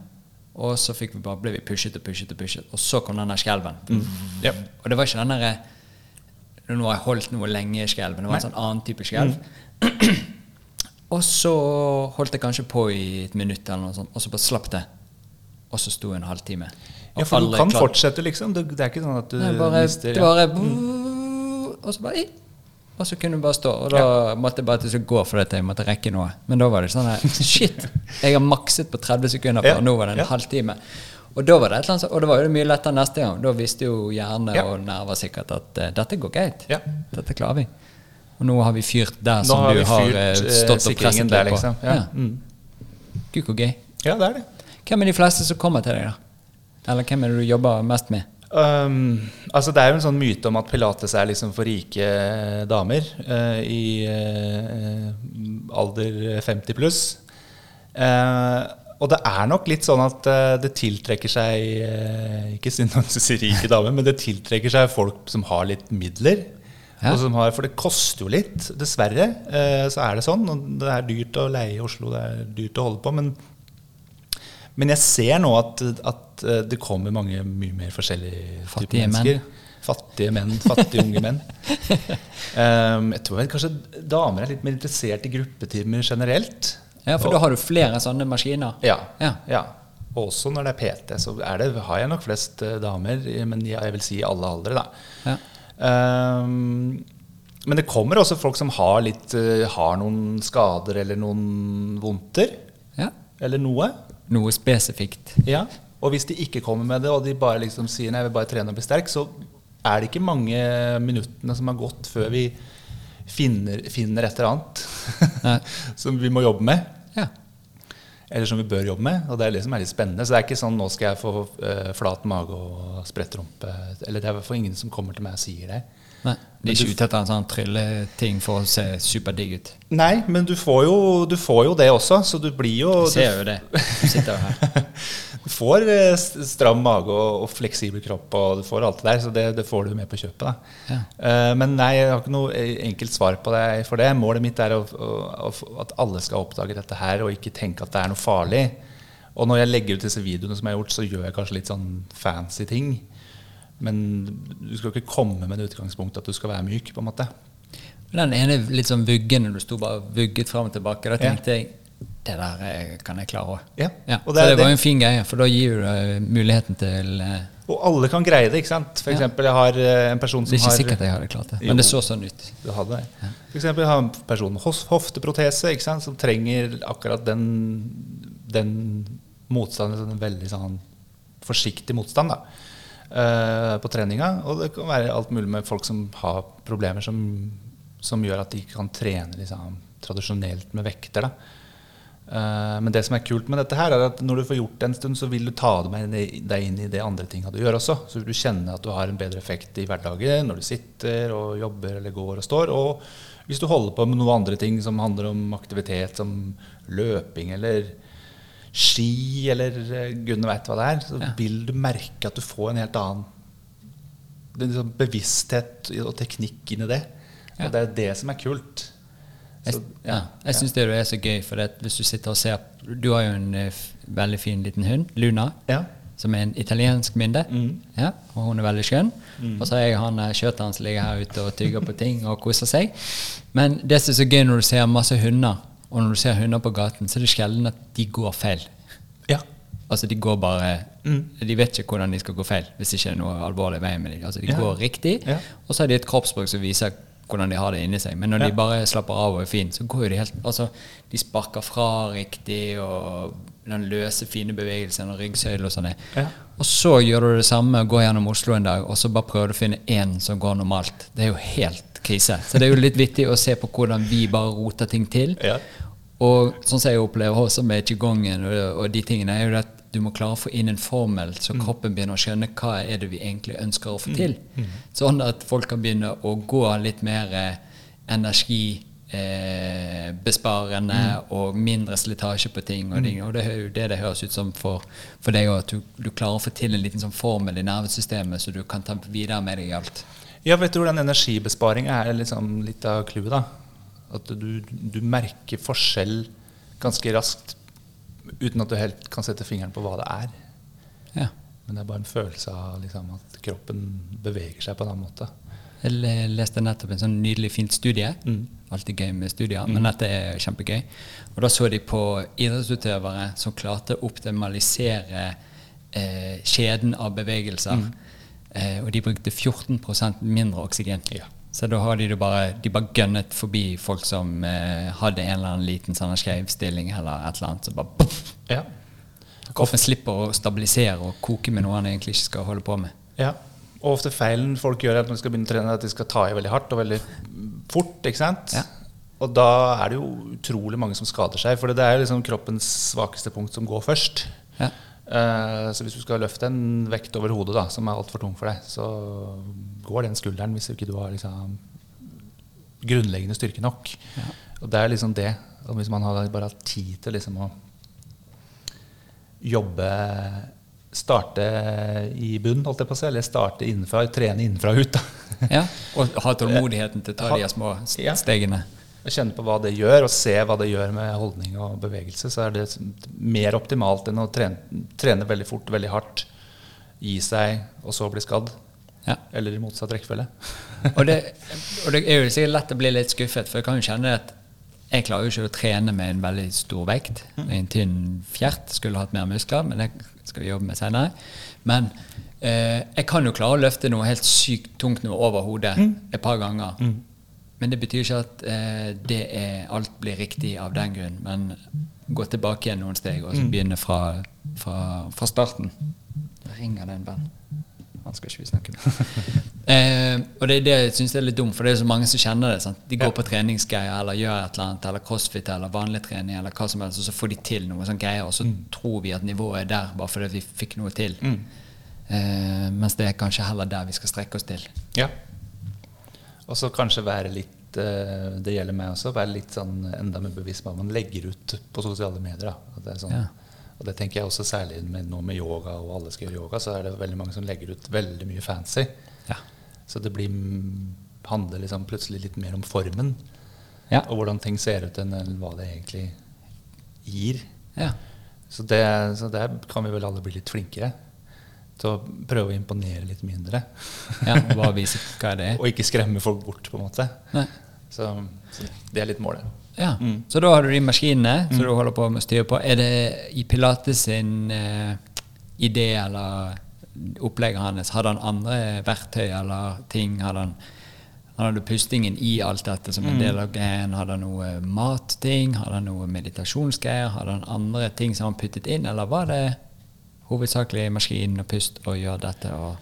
og så vi bare, ble vi pushet og pushet og pushet. Og så kom denne skjelven. Mm. Yep. Og det var ikke den derre Nå har jeg holdt noe lenge i skjelven. det var en sånn annen type skjelv. Og så holdt jeg kanskje på i et minutt, eller noe sånt, og så bare slapp det. Og så sto jeg en halvtime. Ja, for du kan klart- fortsette, liksom. Det, det er ikke sånn at du Nei, bare, mister det bare Og så bare. Og så kunne du bare stå. Og da måtte jeg bare til å gå for dette. jeg måtte rekke noe. Men da var det sånn her Shit! Jeg har makset på 30 sekunder, Ja, og nå var det en ja. halvtime. Og da var det et eller annet, og det var jo mye lettere neste gang. Da visste jo hjerne Ja. og nerver sikkert at uh, dette går greit. Ja. Dette klarer vi. Og nå har vi fyrt der Nå som har du vi har fyrt eh, eh, stått og presset deg på. liksom. Ja. Mm. Gud, hvor gøy. ja, det er det. Hvem er de fleste som kommer til deg, da? Eller hvem er det du jobber mest med? Um, altså Det er jo en sånn myte om at pilates er liksom for rike eh, damer uh, i uh, alder 50 pluss. Uh, og det er nok litt sånn at det tiltrekker seg Ikke synd om du sier rike damer, men det tiltrekker seg folk som har litt midler. Ja. Og som har, for det koster jo litt, dessverre. Så er det sånn. Og det er dyrt å leie i Oslo, det er dyrt å holde på. Men men jeg ser nå at, at eh, det kommer mange mye mer forskjellige typer Fattige menn. Fattige menn. Fattige unge menn. Um, jeg tror vel kanskje damer er litt mer interessert i gruppetimer generelt. Ja, for Og- da har du flere sånne maskiner. ja, Ja. ja. Også når det er PT, så er det, har jeg nok flest eh, damer, men jeg vil si i alle aldre, da. Ja. Um, men det kommer også folk som har, litt, eh, har noen skader eller noen vondter. ja. Eller noe. Noe spesifikt. Ja, og hvis de ikke kommer med det, og de bare liksom sier nei, jeg vil bare trene og bli sterk, så er det ikke mange minuttene som har gått før vi finner, finner et eller annet som vi må jobbe med. Ja. eller som vi bør jobbe med. Og det er det som er litt spennende. Så det er ikke sånn nå skal jeg få eh, flat mage og spredt rumpe. Eller det er i hvert fall ingen som kommer til meg og sier det. Nei, de er ikke ute etter en sånn trylleting for å se superdigg ut. Nei, men du får jo, du får jo det også, så du blir jo Jeg ser jo det. Du sitter jo her. Du får eh, stram mage og, og fleksibel kropp, og du får alt det der, så det, det får du med på kjøpet. Ja. Uh, men nei, jeg har ikke noe eh, enkelt svar på det. for det. Målet mitt er å, å, at alle skal oppdage dette her, og ikke tenke at det er noe farlig. Og når jeg legger ut disse videoene, som jeg har gjort, så gjør jeg kanskje litt sånn fancy ting. Men du skal ikke komme med det utgangspunktet at du skal være myk. på en måte. Den ene litt sånn vuggen når du sto bare vugget fram og tilbake. Da Ja. tenkte jeg det der kan jeg klare òg. Ja, og Så det det var jo en fin greie, for da gir du eh, muligheten til eh, Og alle kan greie det. ikke sant? For Ja. eksempel, jeg har eh, en person som har... Det er ikke har sikkert jeg hadde klart det, Jo. men det så sånn ut. Du hadde det. For eksempel jeg har en person med hofteprotese ikke sant, som trenger akkurat den, den motstanden. sånn En veldig sånn forsiktig motstand da, på treninga. Og det kan være alt mulig med folk som har problemer som, som gjør at de ikke kan trene liksom, tradisjonelt med vekter. da. Eh, men det som er kult med dette, her er at når du får gjort det en stund, så vil du ta deg inn i det andre tinga du gjør også. Så vil du kjenne at du har en bedre effekt i hverdagen når du sitter og jobber eller går og står. Og hvis du holder på med noen andre ting som handler om aktivitet som løping eller ski eller eh, gudene veit hva det er, så Ja. vil du merke at du får en helt annen liksom bevissthet og teknikk inn i det. Og det er det som er kult. Så, ja, jeg syns det er så gøy, for at hvis du sitter og ser Du har jo en eh, veldig fin liten hund, Luna, Ja. som er en italiensk mynde. Mm. Ja, og hun er veldig skjønn. Og så har jeg han eh, skjøteren som ligger her ute og tygger på ting og koser seg. Men det som er så gøy når du ser masse hunder, og når du ser hunder på gaten, så er det sjelden at de går feil. ja. Altså De går bare Mm. De vet ikke hvordan de skal gå feil hvis det ikke er noe alvorlig i veien med dem. Altså, de Ja. går riktig, Ja. og så har de et kroppsspråk som viser hvordan de har det inni seg. Men når Ja. de bare slapper av og er fine, så går jo de helt Altså, de sparker fra riktig, og den løse, fine bevegelsen og ryggsøyle og sånn. Ja. Og så gjør du det samme, går gjennom Oslo en dag, og så bare prøver du å finne én som går normalt. Det er jo helt krise. Så det er jo litt vittig å se på hvordan vi bare roter ting til. Ja. Og sånn som jeg opplever også med qigongen og, og de tingene, er jo at du må klare å få inn en formel, så kroppen begynner å skjønne hva er det vi egentlig ønsker å få til. Sånn at folk kan begynne å gå litt mer eh, energibesparende og mindre slitasje på ting. Og, ting. og det er jo det det høres ut som for, for deg òg, at du, du klarer å få til en liten sånn formel i nervesystemet, så du kan ta videre med deg i alt. Ja, vet du hvordan energibesparing er liksom litt av clouet, da? At du, du merker forskjell ganske raskt uten at du helt kan sette fingeren på hva det er. Ja. Men det er bare en følelse av liksom, at kroppen beveger seg på en annen måte. Jeg leste nettopp en sånn nydelig, fint studie. Mm. Alltid gøy med studier, men dette er kjempegøy. Og Da så de på idrettsutøvere som klarte å optimalisere eh, kjeden av bevegelser. Eh, og de brukte 14% mindre oksygen. Ja. Så da har de det bare De bare gønnet forbi folk som eh, hadde en eller annen liten sånn skjevstilling eller et eller annet. Så bare poff! Ja. Kroppen slipper å stabilisere og koke med noe han egentlig ikke skal holde på med. ja. Og ofte feilen folk gjør at når de skal begynne å trene, er at de skal ta i veldig hardt og veldig fort. ikke sant? Ja. Og da er det jo utrolig mange som skader seg, for det er jo liksom kroppens svakeste punkt som går først. Ja. Eh, så hvis du skal løfte en vekt over hodet da, som er altfor tung for deg, så går den skulderen hvis ikke du har liksom grunnleggende styrke nok. Og det er liksom det. Og hvis man har bare har tid til liksom å jobbe Starte i bunn, holdt jeg på å si, eller starte innenfra, trene innenfra og ut. da. Ja, Og ha tålmodigheten til å ta de små stegene. Ja. Kjenne på hva det gjør, og se hva det gjør med holdning og bevegelse, så er det mer optimalt enn å trene, trene veldig fort, veldig hardt, gi seg, og så bli skadd. Ja. Eller i motsatt rekkefølge. Og det, og det er jo sikkert lett å bli litt skuffet, for jeg kan jo kjenne at jeg klarer jo ikke å trene med en veldig stor vekt. Med En tynn fjert. Skulle hatt mer muskler, men det skal vi jobbe med senere. Men eh, jeg kan jo klare å løfte noe helt sykt tungt noe over hodet Mm. et par ganger. Men det betyr ikke at eh, det er, alt blir riktig av den grunn. Men gå tilbake igjen noen steg Mm. og så begynne fra, fra, fra starten. Da ringer det en venn. han skal ikke vi snakke med. eh, og det er det jeg syns er litt dumt, for det er så mange som kjenner det. Sant? De går på treningsgreier eller gjør et eller annet, eller crossfit eller vanlig trening, eller hva som helst, og så får de til noe sånn greier, og så tror vi at nivået er der bare fordi vi fikk noe til. Eh, mens det er kanskje heller der vi skal strekke oss til. Ja. Og så kanskje være litt eh, Det gjelder meg også. Være litt sånn enda mer bevisst på hva man legger ut på sosiale medier. Det sånn, Ja. Og det tenker jeg også særlig med, nå med yoga, og alle skal gjøre yoga, så er det veldig mange som legger ut veldig mye fancy. Ja. Så det blir, handler liksom plutselig litt mer om formen. Ja. Og hvordan ting ser ut, enn hva det egentlig gir. ja. Så, det, så der kan vi vel alle bli litt flinkere. Til å prøve å imponere litt mindre. ja bare viser hva det er. Og ikke skremme folk bort, på en måte. Nei. Så, så det er litt målet. Ja. Mm. Så da har du de maskinene som du holder på med å styre på. Er det i Pilates sin eh, idé eller opplegget hans? Hadde han andre verktøy eller ting? Hadde han, han hadde pustingen i alt dette som en del av greien? Hadde han noe matting? Hadde han noe meditasjonsgreier? Hadde han andre ting som han puttet inn, eller var det hovedsakelig maskin og pust og gjør dette og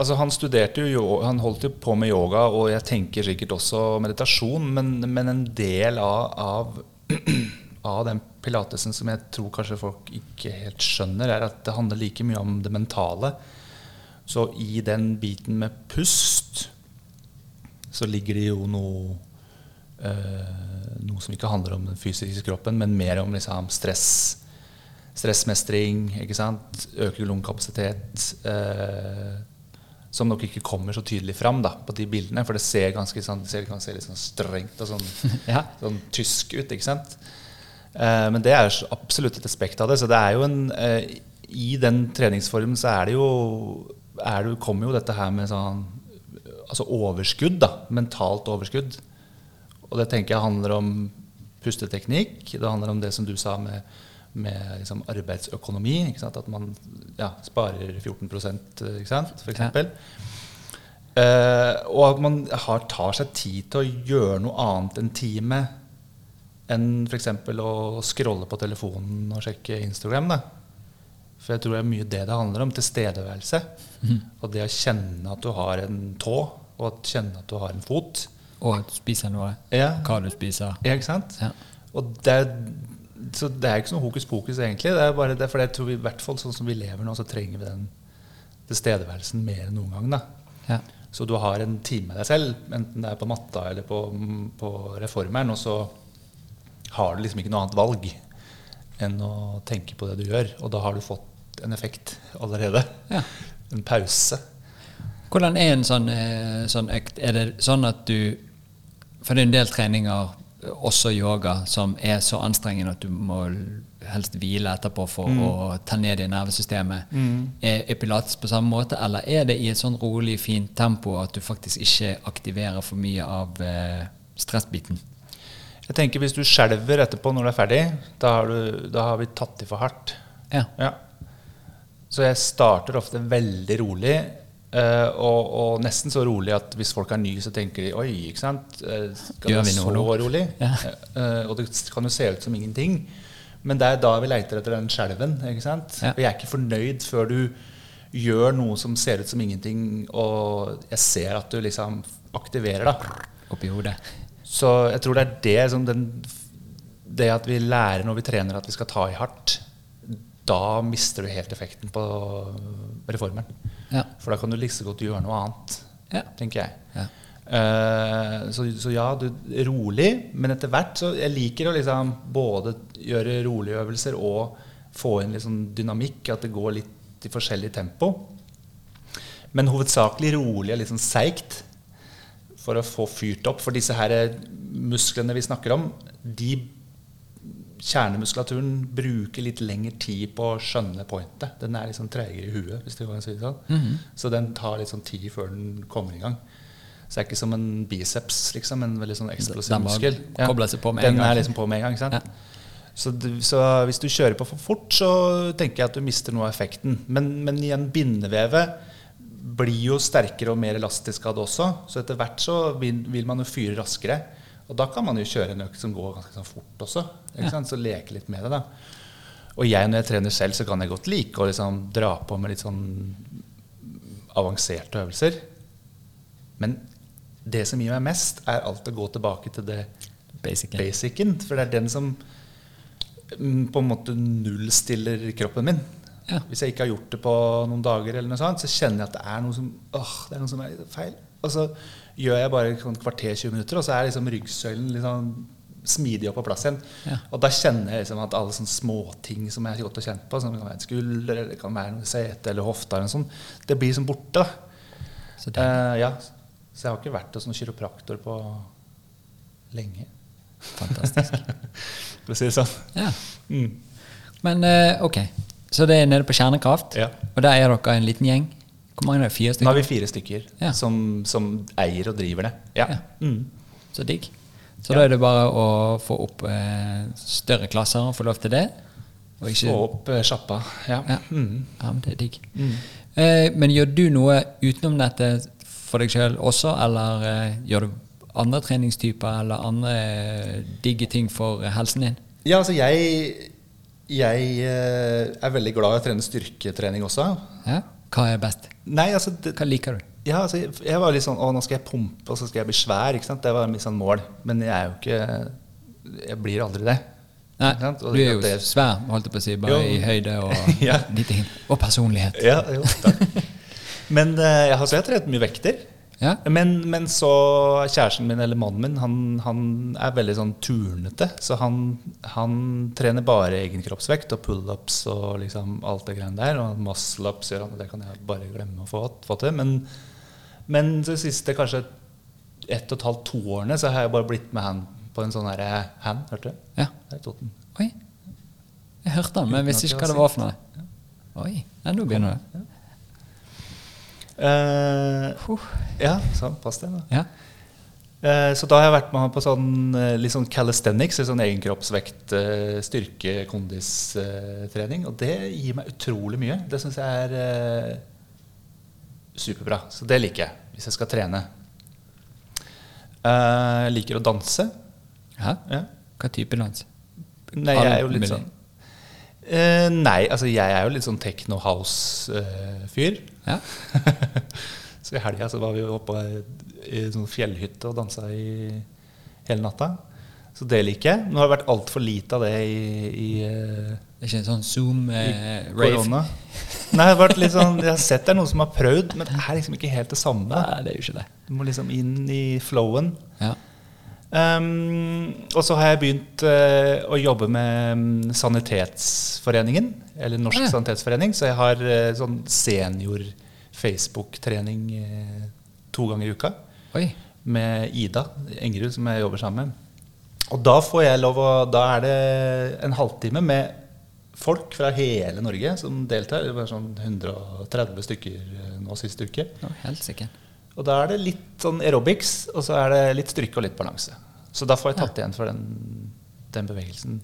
Altså Han studerte jo, han holdt jo på med yoga, og jeg tenker sikkert også meditasjon, men, men en del av, av, av den pilatesen som jeg tror kanskje folk ikke helt skjønner, er at det handler like mye om det mentale. Så i den biten med pust så ligger det jo noe øh, Noe som ikke handler om den fysiske kroppen, men mer om liksom, stress. Stressmestring, ikke sant? øke lungekapasitet. Eh, som nok ikke kommer så tydelig fram da, på de bildene. For det ser ganske sånn, det kan se litt sånn strengt og sånn, Ja. sånn tysk ut. ikke sant? Eh, men det er absolutt et aspekt av det. Så det er jo en eh, I den treningsformen så er det jo er det, kommer jo dette her med sånn altså overskudd. da, Mentalt overskudd. Og det tenker jeg handler om pusteteknikk. Det handler om det som du sa med, med liksom arbeidsøkonomi. Ikke? At man ja, sparer 14 ikke sant? for Ja. eksempel. Eh, og at man har, tar seg tid til å gjøre noe annet enn time enn f.eks. å scrolle på telefonen og sjekke Instagram. Da. For jeg tror det er mye det det handler om. Tilstedeværelse. Og det å kjenne at du har en tå, og at kjenne at du har en fot. Og at du spiser noe. Ja, Hva du spiser. ja ikke sant? Ja. Og det er, så det er ikke sånn hokus pokus, egentlig. Det er bare det, for jeg tror vi, i hvert fall sånn som vi lever nå, så trenger vi den tilstedeværelsen mer enn noen gang. da. Ja. Så du har en time med deg selv, enten det er på matta eller på, på reformeren, og så har du liksom ikke noe annet valg enn å tenke på det du gjør. Og da har du fått en effekt allerede. Ja. En pause. Hvordan er en sånn, eh, sånn økt? Er det sånn at du For det er en del treninger, også yoga, som er så anstrengende at du må helst hvile etterpå for å ta ned i nervesystemet. Er, er pilates på samme måte, eller er det i et sånn rolig, fint tempo at du faktisk ikke aktiverer for mye av eh, stressbiten? Jeg tenker Hvis du skjelver etterpå når du er ferdig, da har, du, da har vi tatt i for hardt. Ja. Ja. Så jeg starter ofte veldig rolig. Eh, og, og nesten så rolig at hvis folk er nye, så tenker de Oi, ikke sant? Eh, Skal Gjør vi noe så rolig? Ja. Uh, og det kan jo se ut som ingenting. Men det er da vi leiter etter den skjelven. ikke sant? Ja. Og jeg er ikke fornøyd før du gjør noe som ser ut som ingenting, og jeg ser at du liksom aktiverer da. Oppi hodet. Så jeg tror det er det som den, Det at vi lærer når vi trener at vi skal ta i hardt, da mister du helt effekten på reformeren. Ja. For da kan du like godt gjøre noe annet, Ja. tenker jeg. Ja. Uh, så, så ja, du, rolig, men etter hvert så Jeg liker å liksom både gjøre rolige øvelser og få inn litt sånn dynamikk, at det går litt i forskjellig tempo. Men hovedsakelig rolig og litt sånn seigt for å få fyrt opp. For disse her musklene vi snakker om, de kjernemuskulaturen bruker litt lengre tid på å skjønne pointet. Den er litt sånn tregere i huet, hvis du kan si det sånn. Så den tar litt sånn tid før den kommer i gang. Så det er ikke som en biceps, liksom, en veldig sånn eksplosiv Den muskel. Ja. seg på med en den er liksom på med en gang. ikke sant? Ja. Så, du, så hvis du kjører på for fort, så tenker jeg at du mister noe av effekten. Men, men igjen, bindevevet blir jo sterkere og mer elastisk av det også. Så etter hvert så vil, vil man jo fyre raskere. Og da kan man jo kjøre en økt som går ganske sånn fort også. Ja. Så leke litt med det, da. Og jeg når jeg trener selv, så kan jeg godt like å liksom dra på med litt sånn avanserte øvelser. Men det som gir meg mest, er alt å gå tilbake til det basicen. basicen. For det er den som mm, på en måte nullstiller kroppen min. Ja. Hvis jeg ikke har gjort det på noen dager, eller noe sånt, så kjenner jeg at det er noe som, åh, det er, noe som er feil. Og så gjør jeg bare et kvarter 20 minutter, og så er liksom ryggsøylen liksom smidig opp på plass igjen. Ja. Og da kjenner jeg liksom at alle sånne småting som jeg har gått og kjent på, som kan være en skulder, eller det kan være noe sete eller hofte, eller sånt, det blir som borte. da. Så Eh, ja. Så jeg har ikke vært hos noen kiropraktor på lenge. fantastisk. For å si det sånn. Ja. Mm. Men uh, ok, så det er nede på Kjernekraft, Ja. og der er dere en liten gjeng. Hvor mange er det? Fire Nå har vi fire stykker Ja. som, som eier og driver det. Ja. Mm. Så digg. Så da er det bare å få opp eh, større klasser og få lov til det. Og ikke, Få opp eh, sjappa. Ja. Ja. Mm. Ja, men det er digg. Mm. Eh, men gjør du noe utenom dette for deg sjøl også, eller eh, gjør du andre treningstyper eller andre eh, digge ting for eh, helsen din? Ja, altså jeg Jeg eh, er veldig glad i å trene styrketrening også. Ja? Hva er best? Nei, altså det, Hva liker du? ja, altså jeg- var litt sånn Å, nå skal jeg pumpe, og så skal jeg bli svær. Ikke sant? Det var mitt sånn mål. Men jeg er jo ikke Jeg blir aldri det. Nei, du er jo det- svær, holdt jeg på å si, bare Jo. i høyde og Ja. Og personlighet. Ja, jo, takk. Men uh, jeg har så jeg trent mye vekter. Ja? Men, men så kjæresten min, eller mannen min, han, han er veldig sånn turnete. Så han, han trener bare egen kroppsvekt og pullups og liksom alt det greiene der. Og muscle-ups gjør han, og det kan jeg bare glemme å få, få til. Men, men de siste kanskje ett og et halvt, to årene så har jeg bare blitt med han på en sånn herre hand, hørte du? ja. Det er Toten. Oi. Jeg hørte den, men visste ikke hva det var for noe. Oi. Ja, nå begynner det. Eh, Huh. ja, sånn, pass deg, da. Ja. Eh, Så da har jeg vært med han på sånn eh, litt sånn calisthenics, sånn egenkroppsvekt, styrke, kondistrening. Og det gir meg utrolig mye. Det syns jeg er superbra. Så det liker jeg hvis jeg skal trene. Eh, Jeg liker å danse. ja. Ja. Hva type dans? Nei, jeg er jo litt sånn Eh, Nei, altså jeg er jo litt sånn techno house-fyr. Ja. Så i helga så var vi oppe i en sånn fjellhytte og dansa i hele natta. Så det liker jeg. Nå har det vært altfor lite av det i, i, Det er ikke en sånn Zoom-rave? eh. Nei, det har vært litt sånn, Jeg har sett det er noen som har prøvd, men det er liksom ikke helt det samme. Nei, det er jo ikke det. Du må liksom inn i flowen. Ja. Um, og så har jeg begynt uh, å jobbe med mm, Sanitetsforeningen, eller Norsk Ja. sanitetsforening. Så jeg har uh, sånn senior Facebook-trening uh, to ganger i uka Oi. med Ida Engerud, som jeg jobber sammen med. Og da får jeg lov å Da er det en halvtime med folk fra hele Norge som deltar. Det var sånn 130 stykker eh, nå siste uke. Ja, helt sikkert. Og da er det litt sånn aerobics, og så er det litt styrke og litt balanse. Så da får jeg tatt igjen for den, den bevegelsen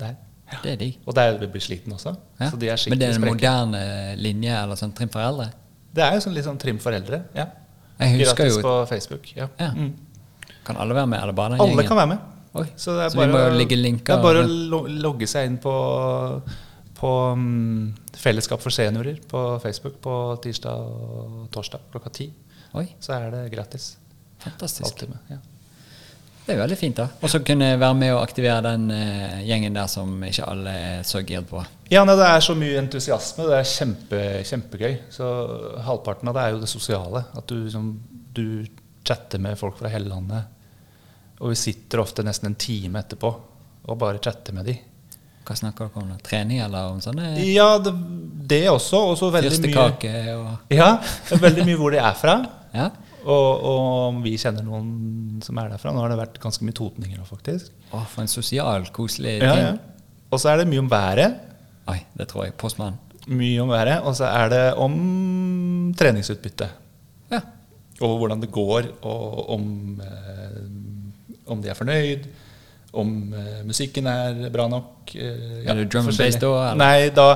der. Det er digg. Og der blir jeg sliten også. Ja. Så de er Men det er en spreke. moderne linje eller sånn trim for eldre? Det er jo sånn litt sånn trim for eldre. Ja. Jeg husker Gratis jo på Facebook. Ja. Ja. Mm. Kan alle være med, eller bare den Alle gjengen? kan være med. Oi. Så, det er Så bare, Det er bare å logge seg inn på, på um, Fellesskap for seniorer på Facebook på tirsdag og torsdag klokka ti. Oi, Så er det gratis. fantastisk. Ja. Det er veldig fint, da. Og så kunne være med og aktivere den uh, gjengen der som ikke alle er så giret på. Ja, nei, Det er så mye entusiasme. Det er kjempe, kjempegøy. Så Halvparten av det er jo det sosiale. At du, liksom, du chatter med folk fra hele landet. Og vi sitter ofte nesten en time etterpå og bare chatter med de. Hva snakker dere om? da? Trening, eller om sånne Ja, det, det også. Og så veldig mye fyrstekake og Ja, veldig mye hvor de er fra. Ja? Og, og vi kjenner noen som er derfra. Nå har det vært ganske mye totninger òg, faktisk. Å, for en sosial, koselig Ja, ting. ja. Og så er det mye om været. Oi, det tror jeg. Postmann. Mye om været. Og så er det om treningsutbytte. Ja. Og hvordan det går, og om, eh, om de er fornøyd. Om eh, musikken er bra nok. eh, Er det drum and bass da, eller? Nei, da,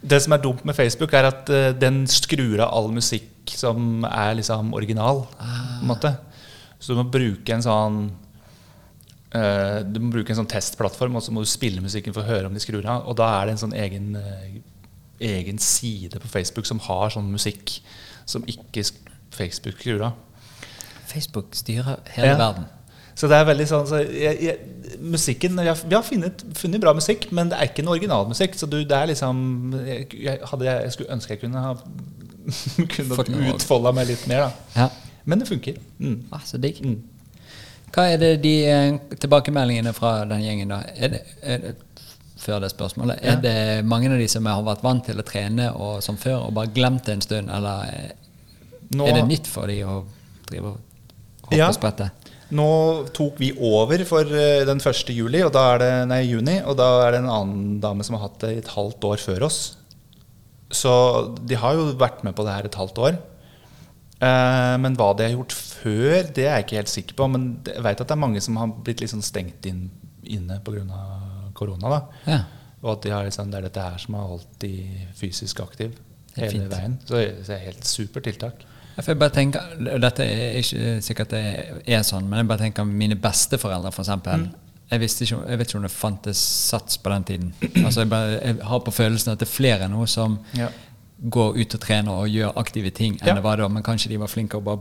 det som er dumt med Facebook, er at eh, den skrur av all musikk som er liksom original. På en måte. Så du må bruke en sånn Uh, Du må bruke en sånn testplattform, og så må du spille musikken for å høre om de skrur av. Og da er det en sånn egen, uh, egen side på Facebook som har sånn musikk som ikke Facebook skrur av. Facebook styrer hele Ja. verden. Så det er veldig sånn så jeg, jeg, Musikken jeg, Vi har funnet, funnet bra musikk, men det er ikke en originalmusikk. Så du, det er liksom jeg, jeg, hadde jeg skulle ønske jeg kunne ha Kunne utfolda meg litt mer, da. Ja. Men det funker. Mm. Ah, så digg. Mm. Hva er det de eh, tilbakemeldingene fra den gjengen, da? Er det, er det, før det spørsmålet, Ja. er det mange av de som har vært vant til å trene og, som før og bare glemt det en stund, eller er, Nå, er det nytt for de å drive og hoppe Ja. og sprette? nå tok vi over for eh, den 1. juli, og da er det, nei, juni, og da er det en annen dame som har hatt det i et halvt år før oss. Så de har jo vært med på det her et halvt år. Eh, men hva de har gjort før, det er jeg ikke helt sikker på. Men jeg vet at det er mange som har blitt litt sånn stengt inn, inne pga. korona. da. Ja. Og at de har liksom, det er dette her som har holdt de fysisk aktiv hele fint. veien. Så det så det er helt supert tiltak. Jeg får bare tenker, Dette er ikke sikkert det er sånn, men jeg bare tenker mine besteforeldre, f.eks. eksempel Jeg, visste ikke, jeg vet ikke om det fantes sats på den tiden. Altså jeg, bare, jeg har på følelsen at det er flere nå som Ja. går ut og trener og gjør aktive ting enn Ja. det var da, men kanskje de var flinke å bare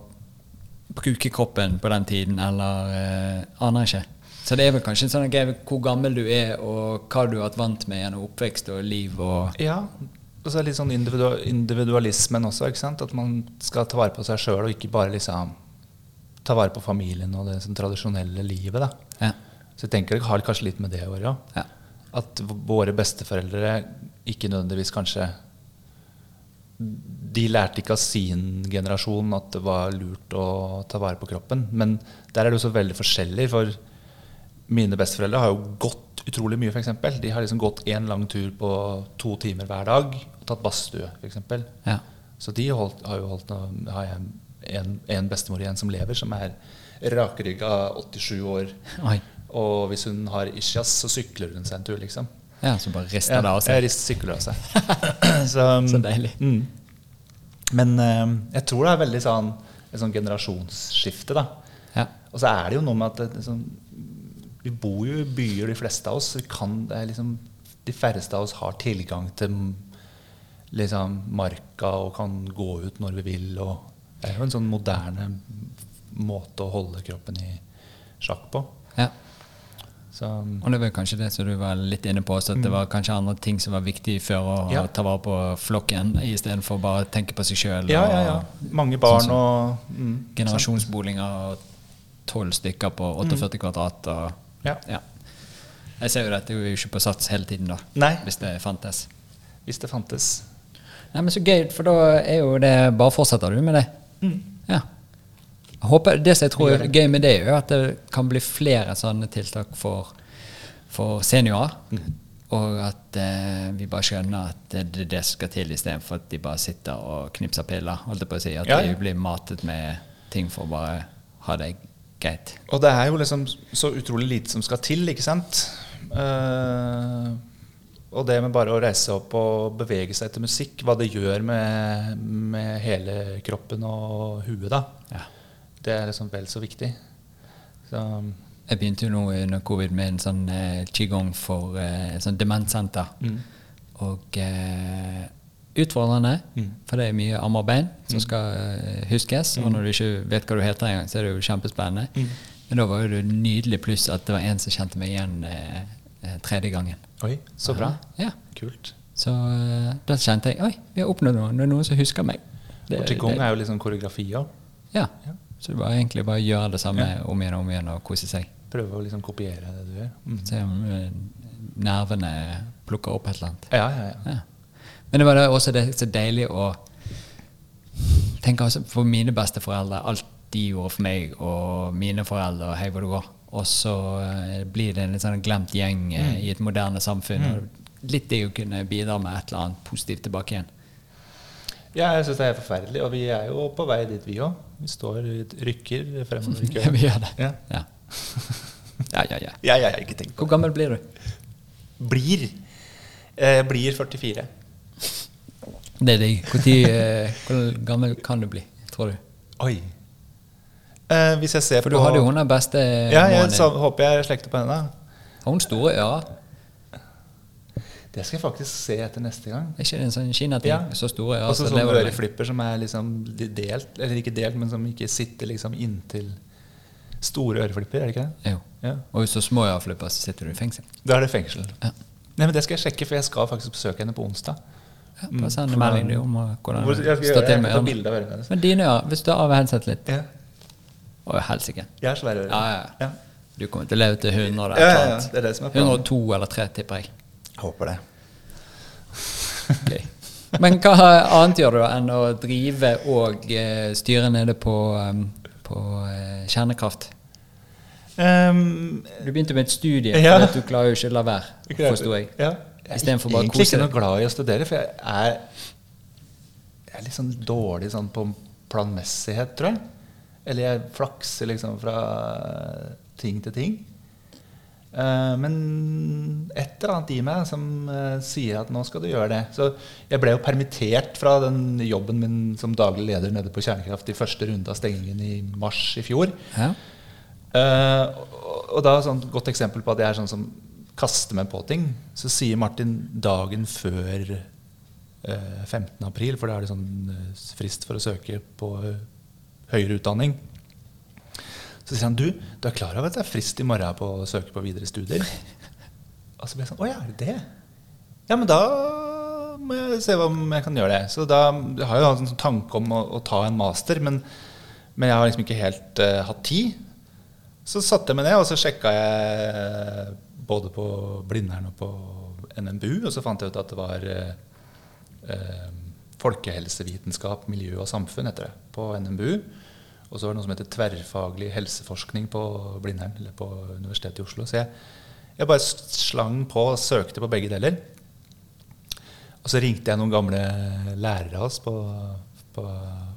bruke kroppen på den tiden, eller eh, aner ikke. Så det er vel kanskje en sånn greie hvor gammel du er, og hva du har vært vant med gjennom oppvekst og liv. og Ja, og så er det litt sånn individualismen også. ikke sant? At man skal ta vare på seg sjøl, og ikke bare liksom ta vare på familien og det sånn tradisjonelle livet. da. Så jeg tenker det har kanskje litt med det å gjøre. Ja. At våre besteforeldre ikke nødvendigvis kanskje De lærte ikke av sin generasjon at det var lurt å ta vare på kroppen. Men der er det jo så veldig forskjellig. For mine besteforeldre har jo gått utrolig mye, f.eks. De har liksom gått én lang tur på to timer hver dag og tatt badstue, f.eks. Ja. Så de holdt, har jo holdt har jeg en, en bestemor igjen som lever, som er rakrygga 87 år. Oi. Og hvis hun har ischias, så sykler hun seg en tur, liksom. ja, så bare rister det av seg. rister sykler av seg. så, Så deilig. Mm. Men uh, jeg tror det er veldig sånn et sånn generasjonsskifte, da. Ja. Og så er det jo noe med at det, liksom, vi bor jo i byer, de fleste av oss. Vi kan, det er liksom, de færreste av oss har tilgang til liksom, marka og kan gå ut når vi vil. Det er jo en sånn moderne måte å holde kroppen i sjakk på. Ja. Så, Og det var kanskje det som du var litt inne på, så at det var kanskje andre ting som var viktig før å Mm. Ja. ta vare på flokken, istedenfor bare å tenke på seg sjøl. ja, ja, ja. Mange barn Sånn som og mm, Generasjonsboliger og tolv stykker på 48 kvadrat. Og. Ja. ja. Jeg ser jo dette er jo ikke på sats hele tiden, da. Nei, Hvis det fantes. hvis det fantes. Nei, men Så gøy, for da er jo det Bare fortsetter du med det? Ja. Jeg håper, det som jeg tror er gøy med det, er jo at det kan bli flere sånne tiltak for, for seniorer. Og at eh, vi bare skjønner at det er det som skal til, istedenfor at de bare sitter og knipser piller. Holdt jeg på å si. At Ja, ja. de blir matet med ting for å bare ha det greit. Og det er jo liksom så utrolig lite som skal til, ikke sant? Uh, og det med bare å reise opp og bevege seg etter musikk, hva det gjør med, med hele kroppen og huet, da. Ja. Det er liksom vel så viktig. Så, Jeg begynte jo nå under covid med en sånn eh, qigong for eh, sånn demenssenter. mm. Og eh, utfordrende, Mm. for det er mye arm og bein som skal eh, huskes. Og når du ikke vet hva du heter engang, så er det jo kjempespennende. Mm. Men da var jo det nydelig pluss at det var en som kjente meg igjen eh, eh, tredje gangen. Oi, så bra. Ja. Kult. Så eh, da kjente jeg oi, vi har oppnådd noe. Det er noen som husker meg. Det- Og Qigong det- er jo liksom koreografier. ja. Ja. Så det var egentlig bare å gjøre det samme Ja. om igjen og om igjen og kose seg. Prøve å liksom kopiere det du gjør. Mm. Se om eh, nervene plukker opp et eller annet. Ja, ja, ja. Ja. Men det var også det så deilig å tenke også for mine besteforeldre, alt de gjorde for meg, og mine foreldre, og hei hvor det går. Og så eh, blir det en litt sånn glemt gjeng mm. i et moderne samfunn. Mm. litt det å kunne bidra med et eller annet positivt tilbake igjen. Ja, jeg syns det er helt forferdelig. Og vi er jo på vei dit, vi òg. Vi står rykker fremover i Ja, køen. vi gjør det. Ja. Ja. ja, ja, ja. Ja, ja, ikke tenk på Hvor gammel blir du? Blir. Eh, blir 44. Det er deg. Hvor, tid, eh, hvor gammel kan du bli, tror du? Oi. Eh, hvis jeg ser For på du hadde jo hun den beste Ja, jeg så, håper jeg slekter på henne. Har hun store ører? Det skal jeg faktisk se etter neste gang. Er ikke det en sånn kinating? Ja. Så store ører. Altså så sånne lever du med. øreflipper som er liksom delt, eller ikke delt, men som ikke sitter liksom inntil store øreflipper, er det ikke det? Jo. Ja. Og hvis du har små øreflipper, så sitter du i fengsel. Da er det fengsel. Ja. Nei, men Det skal jeg sjekke, for jeg skal faktisk besøke henne på onsdag. Ja, Mm, bare send en melding om hvordan Hvor- det jeg skal står til Jeg med ørene. av. Men dine ører, hvis du har av headset litt Ja. Å, helsike. Jeg har svære ører. Ja, ja. Ja. Du kommer til å leve til 100 eller Ja, ja, eller ja. Det er det som er planen. 102 eller 3, tipper jeg. Håper det. Okay. Men hva annet gjør du enn å drive og eh, styre nede på, um, på eh, kjernekraft? Um, Du begynte med et studie, Ja. for at du klarer jo ikke å la være, forsto jeg. Ja. Jeg er egentlig kose ikke noe glad i å studere, for jeg er, jeg er litt sånn dårlig sånn på planmessighet, tror jeg. Eller jeg flakser liksom fra ting til ting. Eh, men et eller annet i meg som eh, sier at nå skal du gjøre det. Så jeg ble jo permittert fra den jobben min som daglig leder nede på Kjernekraft i første runde av stengingen i mars i fjor. Ja. Eh, og, da sånn godt eksempel på at jeg er sånn som kaster meg på ting. Så sier Martin dagen før eh, 15. april, for da er det sånn frist for å søke på høyere utdanning. Så sier han du, du er klar over at det er frist i morgen på å søke på videre studier? Og så ble jeg sånn Å ja, er det det? Ja, men da må jeg se om jeg kan gjøre det. Så da jeg har jeg jo en sånn tanke om å, å ta en master, men, men jeg har liksom ikke helt uh, hatt tid. Så satte jeg meg ned, og så sjekka jeg både på Blindern og på NMBU, og så fant jeg ut at det var uh, eh, folkehelsevitenskap, miljø og samfunn, heter det, på NMBU. Og så var det noe som heter tverrfaglig helseforskning på Blindern, eller på Universitetet i Oslo. Så jeg, jeg bare slang på og søkte på begge deler. Og så ringte jeg noen gamle lærere av oss på, på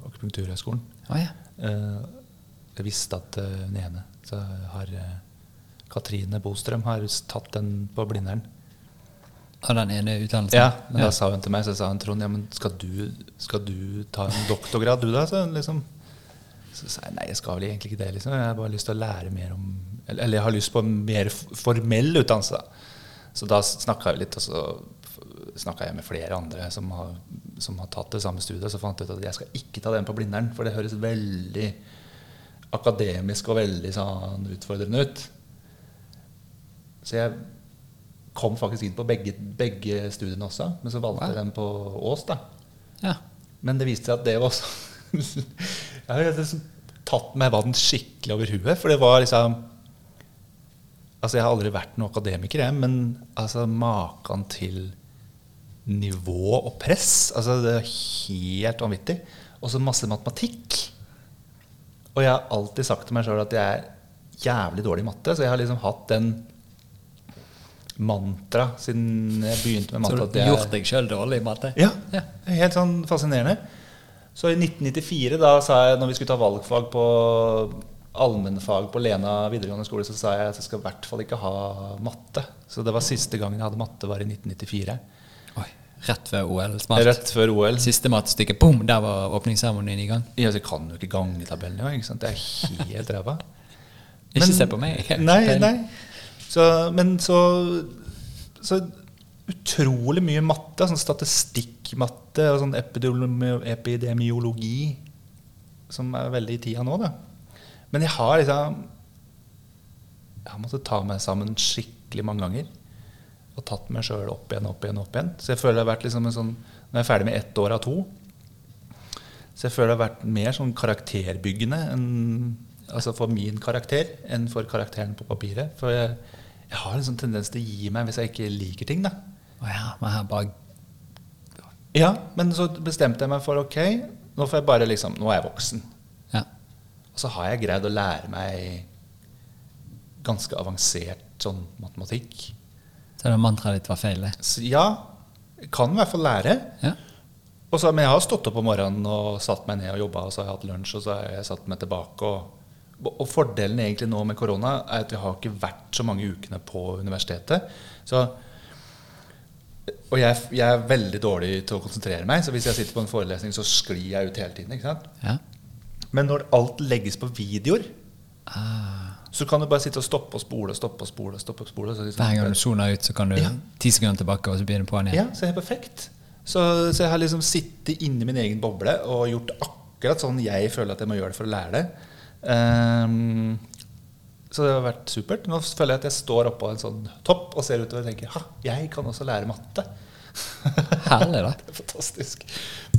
akupunkturhøgskolen. Å ja. Eh, jeg visste at uh, den ene så har eh, Katrine Bostrøm har tatt den på Blindern. Av den ene utdannelsen? Ja, men Ja. da sa hun til meg så sa hun, Trond, ja, men skal du, skal du ta en doktorgrad, du da? Så, liksom. Så sa jeg nei, jeg skal vel egentlig ikke det. Liksom. Jeg har bare lyst til å lære mer om Eller, jeg har lyst på en mer formell utdannelse. Så da snakka vi litt, og så snakka jeg med flere andre som har, som har tatt det samme studiet. Så fant jeg ut at jeg skal ikke ta den på Blindern, for det høres veldig akademisk og veldig sånn utfordrende ut. Så jeg kom faktisk inn på begge, begge studiene også, men så valgte jeg den på Ås. da. Ja. Men det viste seg at det var også Jeg har liksom tatt meg vann skikkelig over huet. For det var liksom Altså, jeg har aldri vært noen akademiker, jeg, men altså maken til nivå og press Altså, det er helt vanvittig. Og så masse matematikk. Og jeg har alltid sagt til meg sjøl at jeg er jævlig dårlig i matte, så jeg har liksom hatt den mantra siden jeg begynte med matte. Så du har gjort deg sjøl dårlig i matte? ja, Ja. helt sånn fascinerende. Så i 1994, da sa jeg, når vi skulle ta valgfag på allmennfag på Lena videregående skole, så sa jeg at jeg skal i hvert fall ikke ha matte. Så det var siste gangen jeg hadde matte, var i 1994. Oi, rett før OL. Smart. Rett før OL. Siste mattestykke, boom, der var åpningsseremonien i gang. Ja, så kan jo ikke gangetabellen engang. ikke sant? Det er helt ræva. Ikke se på meg. Nei, nei. Så, men så, så utrolig mye matte. Sånn statistikkmatte og sånn epidemiologi som er veldig i tida nå, da. Men jeg har liksom Jeg har måttet ta meg sammen skikkelig mange ganger. Og tatt meg sjøl opp igjen, opp igjen, opp igjen. Så jeg føler det har vært liksom en sånn Nå er ferdig med ett år av to. Så jeg føler det har vært mer sånn karakterbyggende enn, altså for min karakter enn for karakteren på papiret. For jeg, jeg har en sånn tendens til å gi meg hvis jeg ikke liker ting. da. Å ja, men her bare Ja, Men så bestemte jeg meg for ok, nå får jeg bare liksom, nå er jeg voksen. Ja. Og så har jeg greid å lære meg ganske avansert sånn matematikk. Så det mantraet ditt var feil. Så ja, kan i hvert fall lære. Ja. Og så, men jeg har stått opp om morgenen og satt meg ned og jobba, og så har jeg hatt lunsj, og så har jeg satt meg tilbake. Og, og fordelen egentlig nå med korona er at vi har ikke vært så mange ukene på universitetet. Så, og jeg, jeg er veldig dårlig til å konsentrere meg, så hvis jeg sitter på en forelesning, så sklir jeg ut hele tiden. ikke sant? ja. Men når alt legges på videoer, Ah, Så kan du bare sitte og stoppe og spole og stoppe og spole. stoppe og spole. Hver liksom, Hver gang du soner ut, så kan du Ja. ti sekunder tilbake, og så begynner du på den igjen. Ja, så er det perfekt. Så, så jeg har liksom sittet inni min egen boble og gjort akkurat sånn jeg føler at jeg må gjøre det for å lære det. Ehm, så det har vært supert. Nå føler jeg at jeg står oppå en sånn topp og ser utover og tenker ha, jeg kan også lære matte. Herlig, da. Det er fantastisk.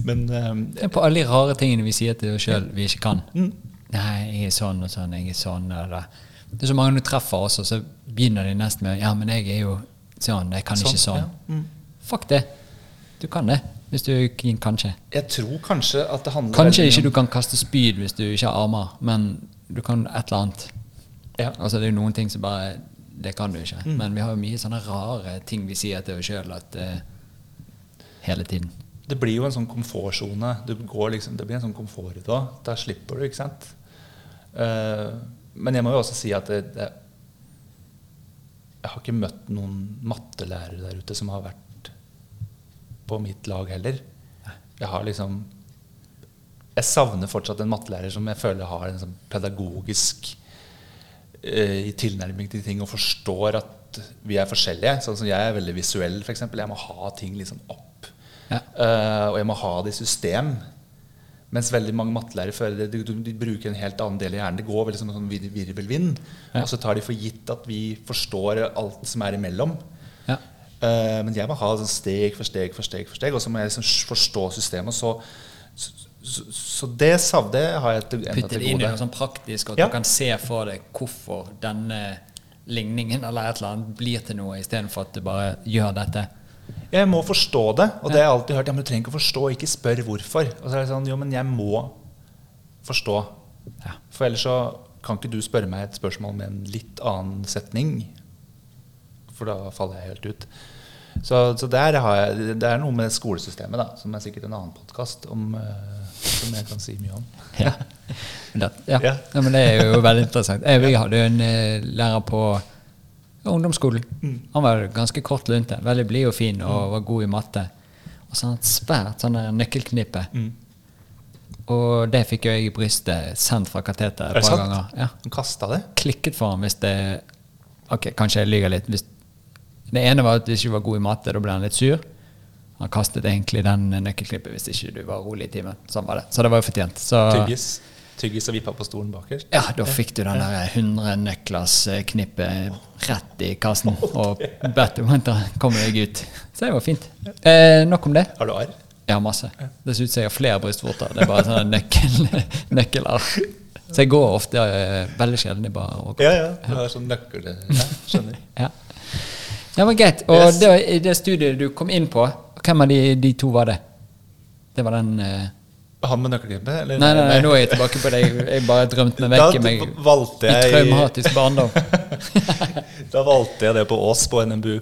Men um, på alle de rare tingene vi sier til oss sjøl vi ikke kan. mm, Nei, jeg er sånn og sånn, jeg er sånn eller Det er så mange du treffer også, så begynner de nesten med Ja, men jeg er jo sånn, jeg kan ikke sånn. ja, mm. Fuck det. Du kan det, hvis du kanskje. Jeg tror kanskje at det handler Kanskje ikke du kan kaste spyd hvis du ikke har armer, men du kan et eller annet. Ja. Altså Det er jo noen ting som bare Det kan du ikke. Mm. Men vi har jo mye sånne rare ting vi sier til oss sjøl at eh, hele tiden. Det blir jo en sånn komfortsone. Liksom, det blir en sånn komfort i det òg. Da slipper du, ikke sant. Uh, men jeg må jo også si at det, det, jeg har ikke møtt noen mattelærere der ute som har vært på mitt lag heller. Jeg har liksom Jeg savner fortsatt en mattelærer som jeg føler har en sånn pedagogisk eh, tilnærming til ting og forstår at vi er forskjellige. Sånn som jeg er veldig visuell, f.eks. Jeg må ha ting liksom opp. Ja. Uh, og jeg må ha det i system. Mens veldig mange mattelærere føler det, de, de bruker en helt annen del av hjernen. Det går veldig som en sånn vir virvelvind. Ja. Og så tar de for gitt at vi forstår alt som er imellom. Ja. Uh, men jeg må ha sånn steg for steg for steg, for steg og så må jeg liksom forstå systemet. Så, så, så, så det savnet det har jeg til, enda Putte inn i noe sånn praktisk, og at Ja. du kan se for deg hvorfor denne ligningen eller et eller annet blir til noe, istedenfor at du bare gjør dette. Jeg må forstå det, og det har jeg alltid hørt. Ja, men du trenger ikke å forstå, ikke spør hvorfor. Og så er det sånn, jo, men jeg må forstå. Ja. For ellers så kan ikke du spørre meg et spørsmål med en litt annen setning. For da faller jeg helt ut. Så, så der har jeg, det er noe med skolesystemet, da, som er sikkert en annen podkast, eh, som jeg kan si mye om. Ja. Det, ja. Ja. ja, men det er jo veldig interessant. Jeg, hadde jo en eh, lærer på ungdomsskolen. Mm. Han var ganske kort lunte. Veldig blid og fin og var god i matte. Og så hadde han et svært sånn der nøkkelknippe. Mm. Og det fikk jo jeg i brystet sendt fra kateteret Er et par sant? ganger. Ja. Han kasta det. Klikket for ham hvis det Ok, kanskje jeg lyver litt. Hvis, det ene var at du ikke var god i matte. Da ble han litt sur. Han kastet egentlig den nøkkelknippet hvis ikke du var rolig i timen. Sånn var det. Så det var jo fortjent. Så, Tyggis. Tyggis og vippa på stolen bakerst. ja, da fikk du den der 100 nøklers eh, knippet rett i kassen. Og at han kommer deg ut. Så det var fint. Eh, nok om det. Har du arr? Ja, masse. Det ser ut som jeg har flere brystvorter. Det er bare sånne nøkkel, nøkkeler. Så jeg går ofte uh, veldig sjelden. i bar. Ja, ja. Du har sånn nøkkel... Ja, skjønner. Ja. ja, men greit. Og Yes. det, det studiet du kom inn på, hvem av de, de to var det? Det var den eh, Han med nøkkelknippet? eller? Nei, nei, nei, nå er jeg tilbake på det. Jeg, bare drømte meg vekk i meg i jeg traumatisk barndom. Da valgte jeg det på Ås på NMBU.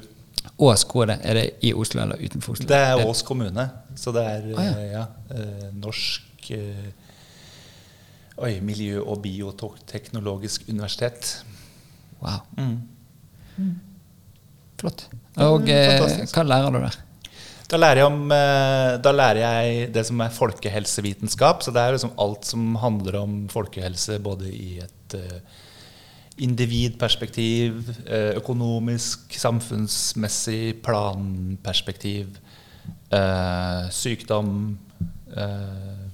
Ås, hvor er det? Er det i Oslo eller utenfor Oslo? Det er Ås kommune, så det er Ah, ja. eh, ja, eh, norsk eh, Oi, miljø- og bioteknologisk universitet. Wow, Mm. flott. Og eh, hva lærer du der? Da lærer, jeg om, eh, da lærer jeg det som er folkehelsevitenskap. Så det er liksom alt som handler om folkehelse, både i et eh, individperspektiv, eh, økonomisk, samfunnsmessig, planperspektiv, sykdom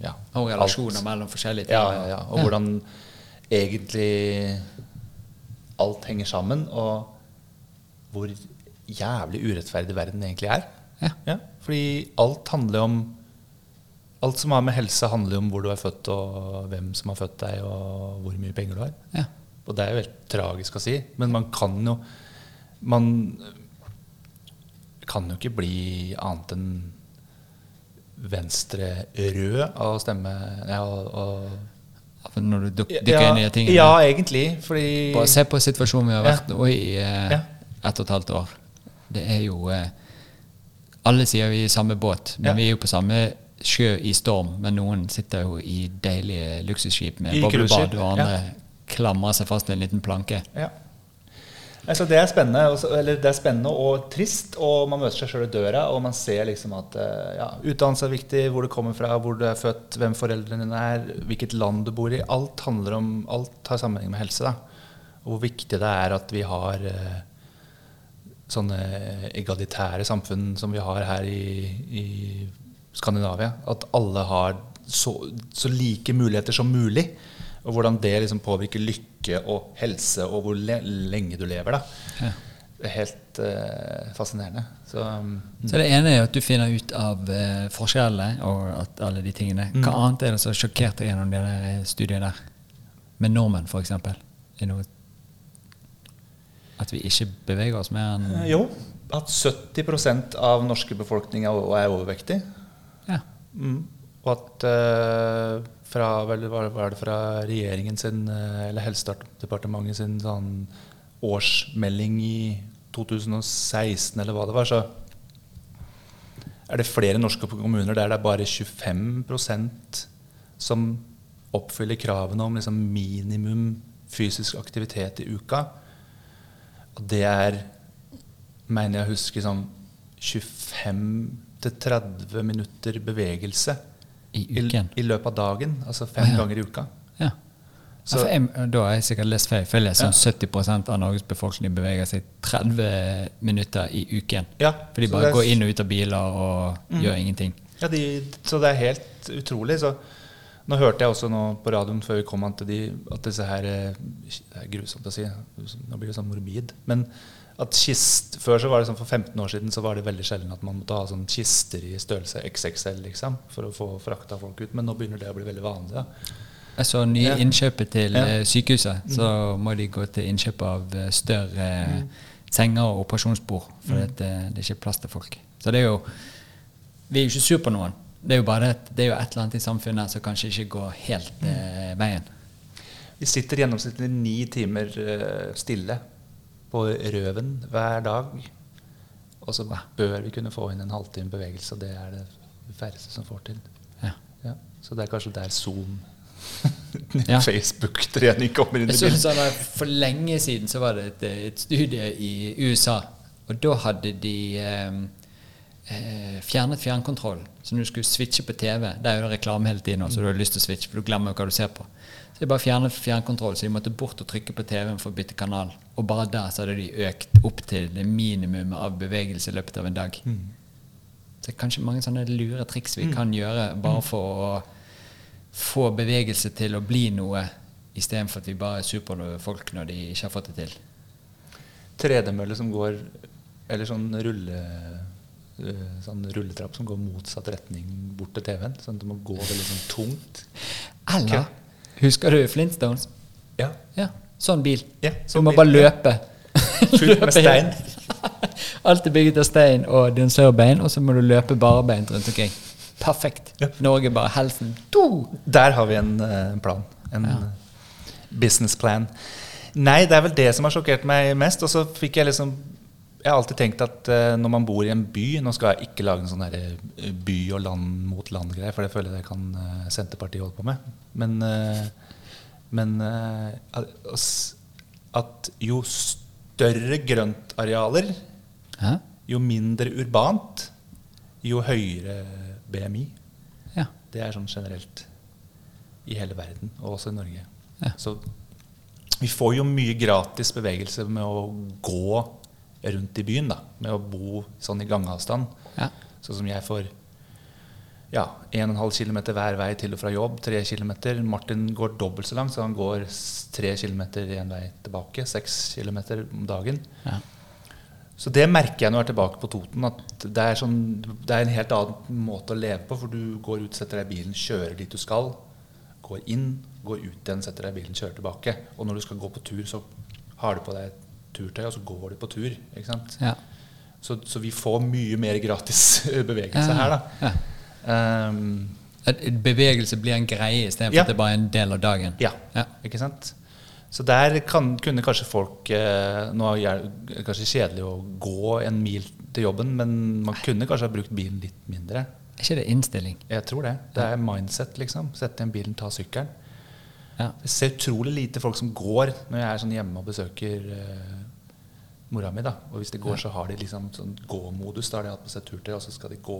ja, Og alt. mellom forskjellige ting? Ja, ja, ja. Og hvordan egentlig alt henger sammen, og hvor jævlig urettferdig verden egentlig er. Ja. fordi alt handler om Alt som har med helse, handler om hvor du er født, og hvem som har født deg, og hvor mye penger du har. Ja. Og det er jo helt tragisk å si, men man kan jo Man kan jo ikke bli annet enn venstre-rød av å stemme ja, og, og, Når du dykker ja, inn i tingene? Ja, egentlig. Fordi Bare se på situasjonen vi har Ja. vært nå i eh, Ja. ett og et halvt år. Det er jo eh, Alle sier vi er i samme båt, men Ja. vi er jo på samme sjø i storm. Men noen sitter jo i deilige luksusskip med boblebad, og andre klamrer seg fast i en liten planke. Ja. Altså, det er spennende også, eller det er spennende og trist, og man møter seg sjøl i døra, og man ser liksom at eh, ja, utdannelse er viktig, hvor du kommer fra, hvor du er født, hvem foreldrene dine er, hvilket land du bor i. Alt handler om, alt har sammenheng med helse. da. Og hvor viktig det er at vi har eh, sånne egalitære samfunn som vi har her i, i Skandinavia. At alle har så, så like muligheter som mulig. Og hvordan det liksom påvirker lykke og helse og hvor le lenge du lever. da. Ja. Det er helt uh, fascinerende. Så, um, Så det ene er at du finner ut av uh, forskjellene og at alle de tingene. Hva Mm. annet er det som sjokkerte sjokkert deg gjennom det der studiet der? Med nordmenn, f.eks. Er noe At vi ikke beveger oss mer enn eh, jo, at 70% av norske befolkning er er overvektig. Ja. Mm. Og at uh, fra, vel, var, var det fra regjeringen sin, eh, eller Helsedepartementet sin sånn årsmelding i 2016, eller hva det var, så er det flere norske kommuner der det er bare 25% som oppfyller kravene om liksom minimum fysisk aktivitet i uka. Og det er, mener jeg å huske, sånn 25-30 minutter bevegelse I uken? I, løpet av dagen. Altså fem Ah, ja. ganger i uka. ja. Så- ja jeg, da har jeg sikkert lest feil. For jeg leser sånn 70% av Norges befolkning beveger seg 30 minutter i uken. Ja, For de bare er- går inn og ut av biler og gjør ingenting. Ja, de, så det er helt utrolig. Så nå hørte jeg også nå på radioen før vi kom an til de, at disse her eh, Det er grusomt å si, nå blir det sånn morbid. Men at kist, Før så var det sånn for 15 år siden så var det veldig sjelden at man måtte ha sånn kister i størrelse XXL liksom, for å få frakta folk ut. Men nå begynner det å bli veldig vanlig. Da. Jeg så nye innkjøpet til Ja. eh, sykehuset. Så må de gå til innkjøp av større større senger og operasjonsbord. For det, det er ikke plass til folk. Så det er jo Vi er jo ikke sur på noen. Det er jo bare et, det er jo et eller annet i samfunnet som kanskje ikke går helt eh, veien. Vi sitter gjennomsnittlig ni timer eh, stille på røven hver dag. Og så bør vi kunne få inn en halvtime bevegelse, og det er det færreste som får til. Ja. Ja, så det er kanskje der Zoom Ja. Facebook-trening kommer inn i bildet. sånn For lenge siden så var det et, et studie i USA, og da hadde de eh, fjernet fjernkontroll. Så når du skulle switche på TV Det er jo reklame hele tiden, så du har lyst til å switche, for du glemmer jo hva du ser på. Så de bare fjernet fjernkontroll, så de måtte bort og trykke på TV-en for å bytte kanal. Og bare der så hadde de økt opp til det minimum av bevegelse i løpet av en dag. Så det er kanskje mange sånne lure triks vi kan gjøre bare for å få bevegelse til å bli noe, istedenfor at vi bare er superfolk folk når de ikke har fått det til. Tredemølle som går Eller sånn rulle eh, Sånn rulletrapp som går motsatt retning bort til TV-en. Sånn at du må gå veldig sånn tungt. Eller Husker du Flintstones? Ja. Ja, sånn bil. Ja, du sånn må bil, bare løpe. Fullt med stein. Alt er bygget av stein og dinosaurbein, og så må du løpe barbeint rundt omkring. Perfekt. Ja. Norge bare helsen to. Der har vi en eh, plan. En Ja. eh, business plan. Nei, det er vel det som har sjokkert meg mest. Og så fikk jeg liksom Jeg har alltid tenkt at eh, når man bor i en by Nå skal jeg ikke lage en sånn eh, by og land mot land-greie, for det føler jeg det kan eh, Senterpartiet holde på med. Men, men at- at jo større grøntarealer, Hæ? jo mindre urbant, jo høyere BMI. Ja. Det er sånn generelt i hele verden, og også i Norge. Ja. Så vi får jo mye gratis bevegelse med å gå rundt i byen, da. Med å bo sånn i gangavstand. Ja. Sånn som jeg får ja, 1,5 km hver vei til og fra jobb. 3 km. Martin går dobbelt så langt, så han går 3 km én vei tilbake. 6 km om dagen. Ja. Så det merker jeg når jeg er tilbake på Toten. At det er, sånn, det er en helt annen måte å leve på. For du går ut, setter deg i bilen, kjører dit du skal. Går inn, går ut igjen, setter deg i bilen, kjører tilbake. Og når du skal gå på tur, så har du på deg turtøy, og så går de på tur. Ikke sant? Ja. Så, så vi får mye mer gratis bevegelse Ja. her, da. Ja. Um, bevegelse blir en greie istedenfor Ja. at det bare er en del av dagen. ja, Ja. ikke sant? Så der kan, kunne kanskje folk eh, Nå er det kanskje kjedelig å gå en mil til jobben, men man kunne kanskje ha brukt bilen litt mindre. Er ikke det innstilling? Jeg tror det. Det er mindset, liksom. Sette igjen bilen, ta sykkelen. Ja. Jeg ser utrolig lite folk som går når jeg er sånn hjemme og besøker eh, mora mi. da Og hvis de går, så har de liksom sånn gå-modus. Da har de hatt på seg turtøy, og så skal de gå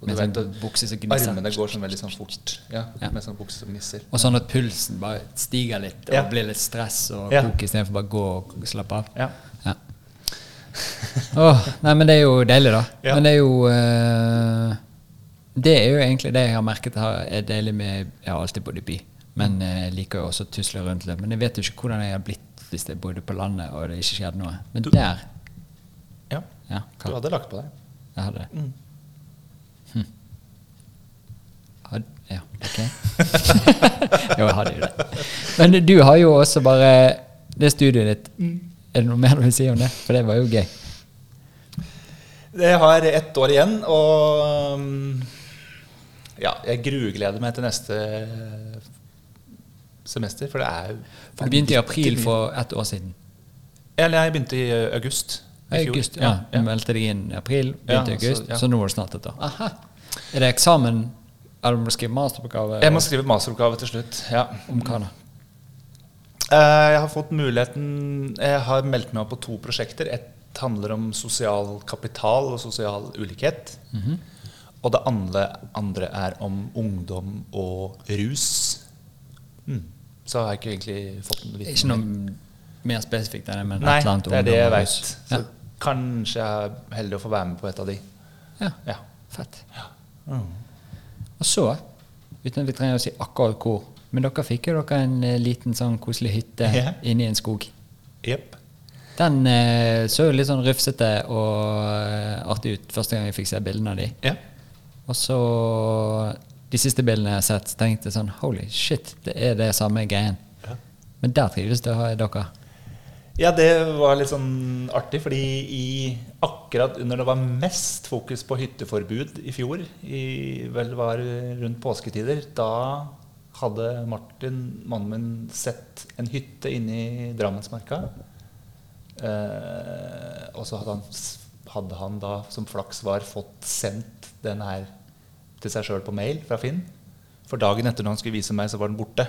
Og Med vet sånn at bukse som gnisser. Armene går sånn veldig sånn fort. Ja, Ja. Med sånn bukse som gnisser. Og sånn at pulsen bare stiger litt og Ja. blir litt stress og Ja. kok istedenfor bare gå og slappe av. Ja. Ja. Åh, nei, men det er jo deilig, da. Men det er jo uh, Det er jo egentlig det jeg har merket er deilig med Jeg har alltid bodd i by, men eh, jeg liker jo også å tusle rundt litt. Men jeg vet jo ikke hvordan jeg hadde blitt hvis jeg bodde på landet og det ikke skjedde noe. Men Du- der ja. Ja, Du hadde lagt på deg. Jeg hadde Mm. Had, ja, ok. jo, jeg hadde jo det. Men du har jo også bare det studiet ditt. Er det noe mer du vil si om det? For det var jo gøy. Jeg har ett år igjen, og um, ja, jeg grugleder meg til neste semester, for det er For du begynte i april for ett år siden. Eller jeg begynte i august. i. August, ja. Du meldte deg inn i april, begynte i Ja, august, så, ja. nå er det snart et år. Aha. Er det eksamen? Eller må du skrive masteroppgave? Jeg må skrive masteroppgave til slutt. Ja. Om hva da? Eh, Jeg har fått muligheten Jeg har meldt meg opp på to prosjekter. Et handler om sosial kapital og sosial ulikhet. Mhm. Og det andre, andre er om ungdom og rus. Så har jeg ikke egentlig fått noe vite Ikke noe mer spesifikt enn det, men Nei, et eller annet det er det jeg rus. Så Ja. kanskje jeg er heldig å få være med på et av de. ja, Ja. fett. Mm. Og så, uten at vi trenger å si akkurat hvor, men dere fikk jo dere en eh, liten sånn koselig hytte yeah. inne i en skog. Yep. Den eh, så jo litt sånn rufsete og eh, artig ut første gang jeg fikk se bildene av de. Ja. Og så de siste bildene jeg har sett, tenkte jeg sånn Holy shit, det er det samme greien. Ja. Men der trives det, dere. Ja, det var litt sånn artig, fordi i, akkurat under det var mest fokus på hytteforbud i fjor, i, vel var rundt påsketider, da hadde Martin, mannen min, sett en hytte inne i Drammensmarka. Eh, og så hadde han, hadde han da, som flaks var, fått sendt den her til seg sjøl på mail fra Finn. For dagen etter når han skulle vise meg, så var den borte.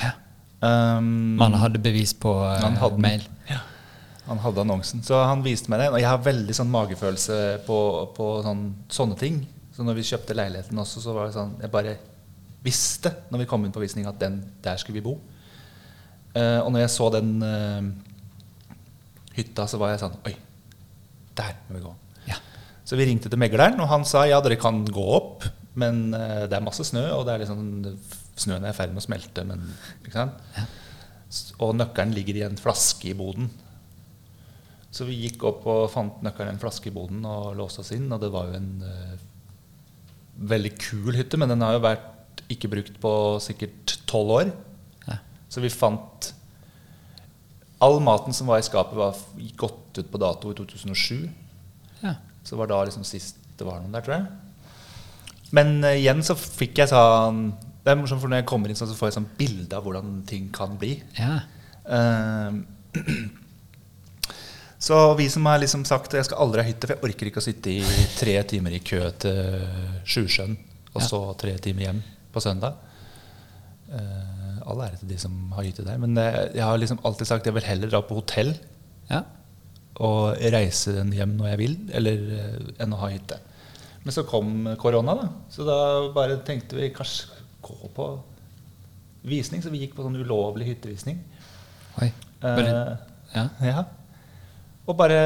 Ja. Um, Man hadde bevis på uh, han hadde mail. Ja. Han hadde annonsen. Så han viste meg den. Og jeg har veldig sånn magefølelse på, på sånn, sånne ting. Så når vi kjøpte leiligheten også, så var det sånn Jeg bare visste når vi kom inn på visning, at den, der skulle vi bo. Uh, og når jeg så den uh, hytta, så var jeg sånn Oi, der må vi gå. Så vi ringte til megleren, og han sa ja, dere kan gå opp, men eh, det er masse snø, og det er liksom, snøen er i ferd med å smelte. Men? Ja. Og nøkkelen ligger i en flaske i boden. Så vi gikk opp og fant nøkkelen i en flaske i boden og låste oss inn. Og det var jo en uh, veldig kul hytte, men den har jo vært ikke brukt på sikkert tolv år. Ja. Så vi fant All maten som var i skapet, var gått ut på dato i 2007. Ja. Så var da liksom sist det var noen der, tror jeg. Men uh, igjen så fikk jeg sånn Det er morsomt, for når jeg kommer inn, sånn, så får jeg sånn bilde av hvordan ting kan bli. ja. Uh, så vi som har liksom sagt jeg skal aldri ha hytte, for jeg orker ikke å sitte i tre timer i kø til Sjusjøen, og Ja. så tre timer hjem på søndag. Uh, all ære til de som har hytte der. Men eh, jeg har liksom alltid sagt jeg vil heller dra på hotell ja. Og reise den hjem når jeg vil, eller eh, enn å ha hytte. Men så kom korona, da. Så da bare tenkte vi kanskje gå på visning. Så vi gikk på sånn ulovlig hyttevisning. Oi. Bare, Eh, ja. ja. Og bare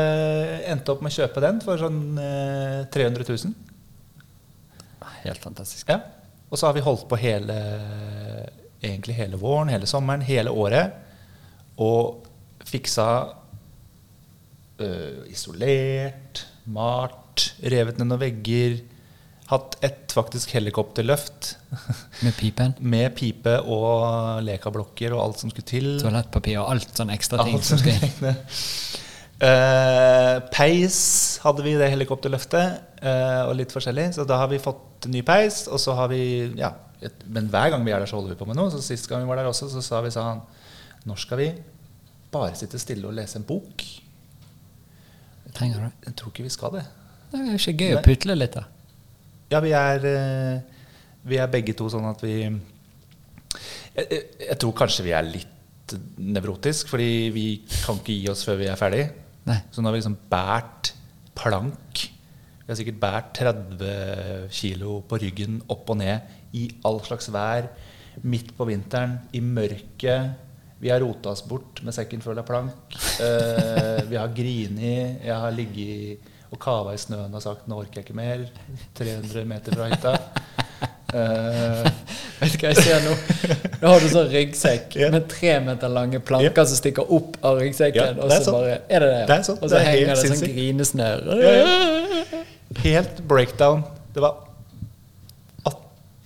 endte opp med å kjøpe den for sånn eh, 300 000. Helt fantastisk. Ja. Og så har vi holdt på hele egentlig hele våren, hele sommeren, hele året. Og fiksa øh, isolert, malt, revet ned noen vegger. Hatt ett faktisk helikopterløft Med pipen, med pipe og lekablokker og alt som skulle til. toalettpapir og alt sånn ekstra ting. Alt som skulle. Eh, peis hadde vi i det helikopterløftet, uh, og litt forskjellig. Så da har vi fått ny peis, og så har vi ja, et, Men hver gang vi er der, så holder vi på med noe. Så Sist gang vi var der også, så sa vi sånn Når skal vi bare sitte stille og lese en bok? Trenger du? Jeg tror ikke vi skal det. Det er jo ikke gøy å putle litt, da. Ja, vi er, eh, vi er begge to sånn at vi jeg, jeg, jeg tror kanskje vi er litt nevrotisk, fordi vi kan ikke gi oss før vi er ferdig. Nei. Så nå har vi liksom båret plank Vi har sikkert båret 30 kilo på ryggen opp og ned i all slags vær. Midt på vinteren, i mørket. Vi har rota oss bort med sekken full av plank. Eh, vi har grini. Jeg har ligget og kava i snøen og sagt 'nå orker jeg ikke mer'. 300 meter fra hytta. Eh, Vet du hva jeg ser nå? Nå har du sånn ryggsekk Ja. med tre meter lange planker som stikker opp av ryggsekken. Ja, og det så sånn. bare Er det det? Det er sånn. Og så er henger det sånn sinnssykt. grinesnør. Ja, helt breakdown. Det var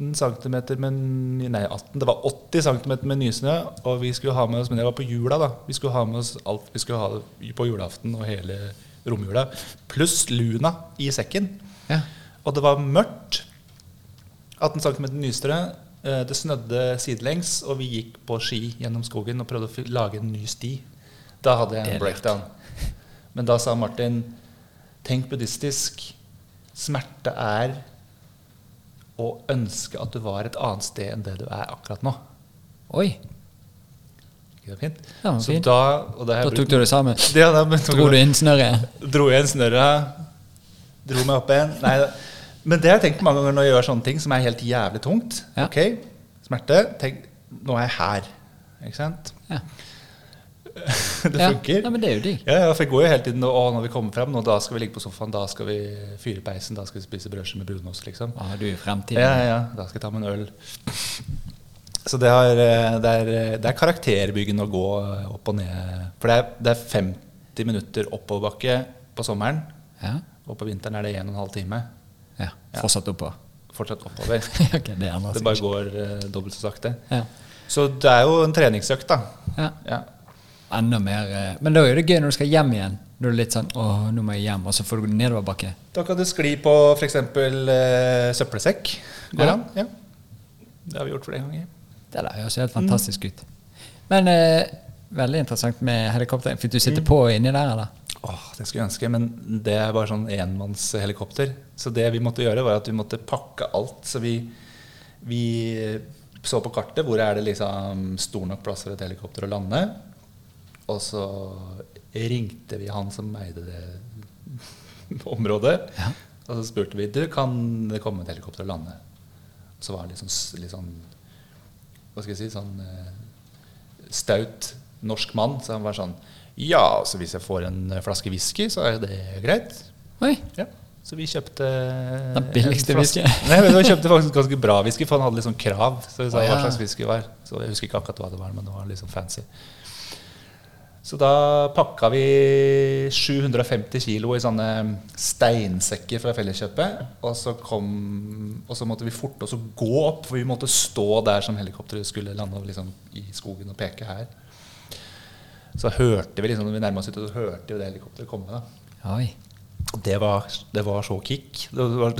18 cm med Nei, 18, det var 80 cm med nysnø. Og vi skulle ha med oss Men det var på jula, da. Vi skulle ha med oss alt vi skulle ha på julaften og hele romjula. Pluss luna i sekken. Ja. Og det var mørkt. 18 cm nysnø. Eh, Det snødde sidelengs, og vi gikk på ski gjennom skogen og prøvde å lage en ny sti. Da hadde jeg en breakdown. Men da sa Martin Tenk buddhistisk. Smerte er å ønske at du var et annet sted enn det du er akkurat nå. Oi. Ikke det fint? Ja, Så fint. da, og det Da tok du det sammen. Ja, da, men- Dro du inn snørret? Dro igjen snørret. dro meg opp igjen. Nei, da- men det har jeg tenkt mange ganger når jeg gjør sånne ting som er helt jævlig tungt. Ja. Ok, smerte. Tenk, nå er jeg her. Ikke sant? Ja. det funker. Ja, men det er jo digg. Ja, ja, for jeg går jo hele tiden å, når vi kommer frem, nå, da skal vi ligge på sofaen, da skal vi fyre peisen, da skal vi spise brødskive med brunost, liksom. Ah, du er fremtiden. Ja, ja, ja, da skal jeg ta meg en øl. Så det, har, eh, det, er, det er karakterbyggende å gå opp og ned. For det er, det er 50 minutter oppoverbakke på sommeren, Ja. og på vinteren er det 1 12 time. ja. Fortsatt oppover? Fortsatt oppover. okay, det Det bare går uh, dobbelt så sakte. Ja. Så det er jo en treningsøkt, da. Ja. Enda mer eh, Men da er det gøy når du skal hjem igjen. Da er det litt sånn Å, nå må jeg hjem. Og så får du nedoverbakke. Da kan du skli på f.eks. Eh, søppelsekk. Går Ja. Ja. Det har vi gjort flere ganger. Det der høres helt fantastisk ut. Men eh, veldig interessant med helikopter. Fikk du Mm. sitte på inni der, eller? Åh, det skulle jeg ønske, men det er bare sånn enmannshelikopter. Så det vi måtte gjøre, var at vi måtte pakke alt. Så vi, vi så på kartet hvor er det liksom stor nok plass for et helikopter å lande. Og så ringte vi han som eide det området. Ja. Og så spurte vi du, kan det komme et helikopter og lande. Og Så var det litt sånn, litt sånn Hva skal jeg si sånn eh, staut norsk mann. Så han var sånn Ja, så hvis jeg får en eh, flaske whisky, så er det greit. Oi. Ja. Så vi kjøpte Den billigste whisky. Nei, men vi kjøpte faktisk ganske bra whisky, for han hadde litt sånn krav. Så vi sa oh, ja. hva slags whisky var. Så jeg husker ikke akkurat hva det var, men det var litt sånn fancy. Så da pakka vi 750 kilo i sånne steinsekker fra Felleskjøpet. Og så, kom, og så måtte vi forte oss å gå opp, for vi måtte stå der som helikopteret skulle lande liksom, i skogen og peke her. Så hørte vi liksom, når vi nærma oss ut, så hørte vi det helikopteret komme. da. Oi. Det var, det var så kick. Var,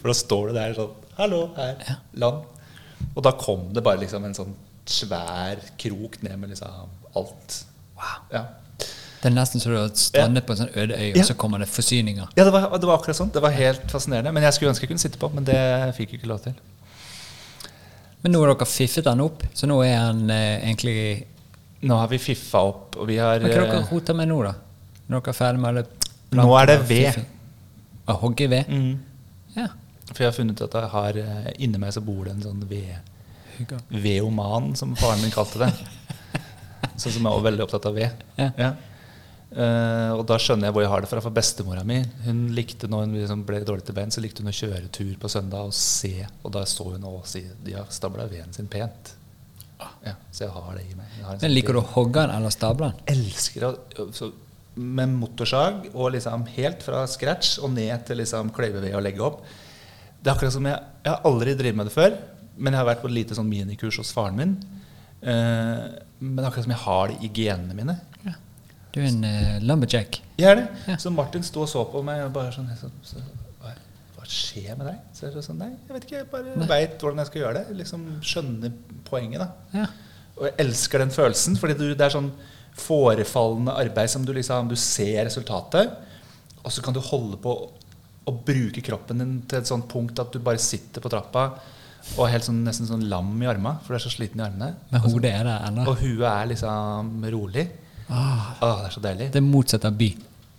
for da står du der sånn Hallo, her. Land. Og da kom det bare liksom en sånn svær krok ned med liksom alt. Wow. Ja, Det er nesten så du har strandet på en sånn øde øy, og så kommer det forsyninger. ja det, var, det var akkurat sånn. Det var helt fascinerende. Men jeg skulle ønske jeg kunne sitte på, men det fikk jeg ikke lov til. Men nå har dere fiffet den opp, så nå er han eh, egentlig Nå har vi fiffa opp, og vi har Hva hva dere hota roter med nå, da? Når dere er ferdig med alle Nå er det ved. Å hogge ved? mm, Ja. For jeg har funnet at jeg har eh, inni meg så bor det en sånn ved, veoman, som faren min kalte det. Sånn som jeg var veldig opptatt av ved. Ja. Eh, og da skjønner jeg hvor jeg har det fra. For bestemora mi hun likte når hun liksom ble dårlig til bein, så likte hun å kjøre tur på søndag og se. Og da så hun og si de har stabla veden sin pent. Ja, så jeg har det i meg. Men sånn liker du å hogge den eller stable den? elsker så, Med motorsag og liksom helt fra scratch og ned til liksom kløyveved og legge opp. Det er akkurat som jeg, jeg har aldri drevet med det før, men jeg har vært på et lite sånn minikurs hos faren min. Eh, men akkurat som jeg har det i genene mine. Du er en uh, lumberjack. Jeg er det. Ja. Så Martin sto og så på meg og bare sånn så, så, hva, hva skjer med deg? Så jeg sånn, Nei, jeg vet ikke. Jeg bare veit hvordan jeg skal gjøre det. Liksom Skjønner poenget, da. Ja. Og jeg elsker den følelsen, fordi du, det er sånn forefallende arbeid som du liksom Du ser resultatet, og så kan du holde på å bruke kroppen din til et sånt punkt at du bare sitter på trappa og er helt sånn, nesten sånn lam i armene, for du er så sliten i armene. Men hodet er der ennå. Og huet er liksom rolig. Ah, Åh, det er så deilig. det motsatte av by.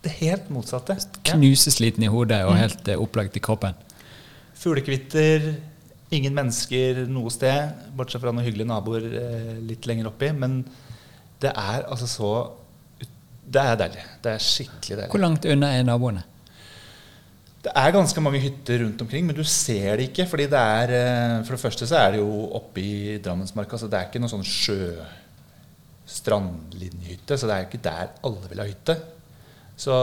Det helt motsatte. Knusesliten i hodet og helt mm. opplagt i kroppen. Fuglekvitter, ingen mennesker noe sted, bortsett fra noen hyggelige naboer eh, litt lenger oppi. Men det er altså så Det er deilig. Det er skikkelig deilig. Hvor langt unna er naboene? Det er ganske mange hytter rundt omkring, men du ser det ikke. fordi det er, eh, For det første så er det jo oppe i Drammensmarka, så det er ikke noen sånn sjø strandlinjehytte. Så det er jo ikke der alle vil ha hytte. Så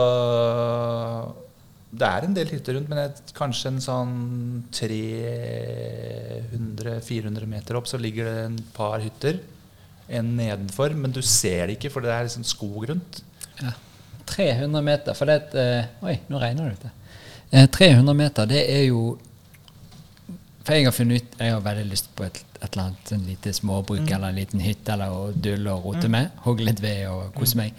det er en del hytter rundt, men et, kanskje en sånn 300-400 meter opp så ligger det en par hytter. En nedenfor, men du ser det ikke, for det er liksom skog rundt. Ja. 300 meter, for det er et eh, Oi, nå regner det ute. Eh, 300 meter, det er jo For jeg har funnet ut Jeg har veldig lyst på et, et eller annet sånn lite småbruk eller en liten hytte eller å dulle og rote med. Hogge litt ved og kose meg.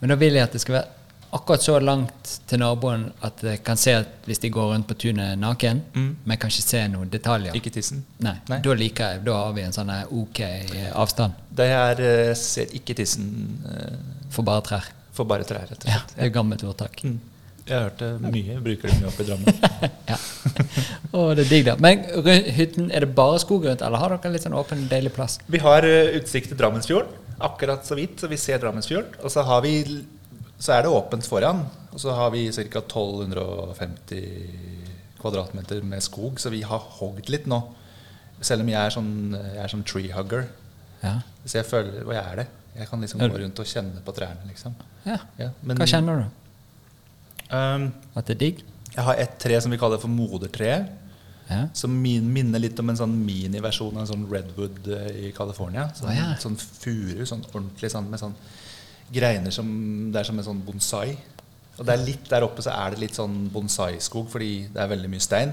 Men da vil jeg at det skal være akkurat så langt til naboen at jeg kan se at hvis de går rundt på tunet naken, Mm. men kan ikke se noen detaljer. Ikke tissen. Nei, Nei. Da liker jeg Da har vi en sånn ok eh, avstand Det er eh, ser ikke tissen eh, for bare trær. for bare trær, rett og Ja, slett. det er gammelt ordtak. Mm. Jeg har hørt det mye. Bruker det mye oppe i Drammen. Ja. Og det er digg, da. Men hytten, er det bare skog rundt, eller har dere litt sånn åpen, deilig plass? Vi har eh, utsikt til Drammensfjorden, akkurat så vidt, så vi ser Drammensfjorden. Og så, har vi, så er det åpent foran, og så har vi ca. 1250 kvadratmeter med skog, så vi har hogd litt nå. Selv om jeg er sånn, jeg er sånn tree hugger. Ja. Så jeg føler Og jeg er det. Jeg kan liksom gå rundt og kjenne på trærne, liksom. ja. Ja, men- Hva kjenner du? Um, At det er digg? jeg har et tre som vi kaller for modertre. Ja. Som min, minner litt om en sånn miniversjon av en sånn redwood eh, i California. Sånn, oh, ja. sånn furu, sånn ordentlig sånn med sånn greiner som Det er som en sånn bonsai. Og det er litt der oppe så er det litt sånn bonsai-skog, fordi det er veldig mye stein.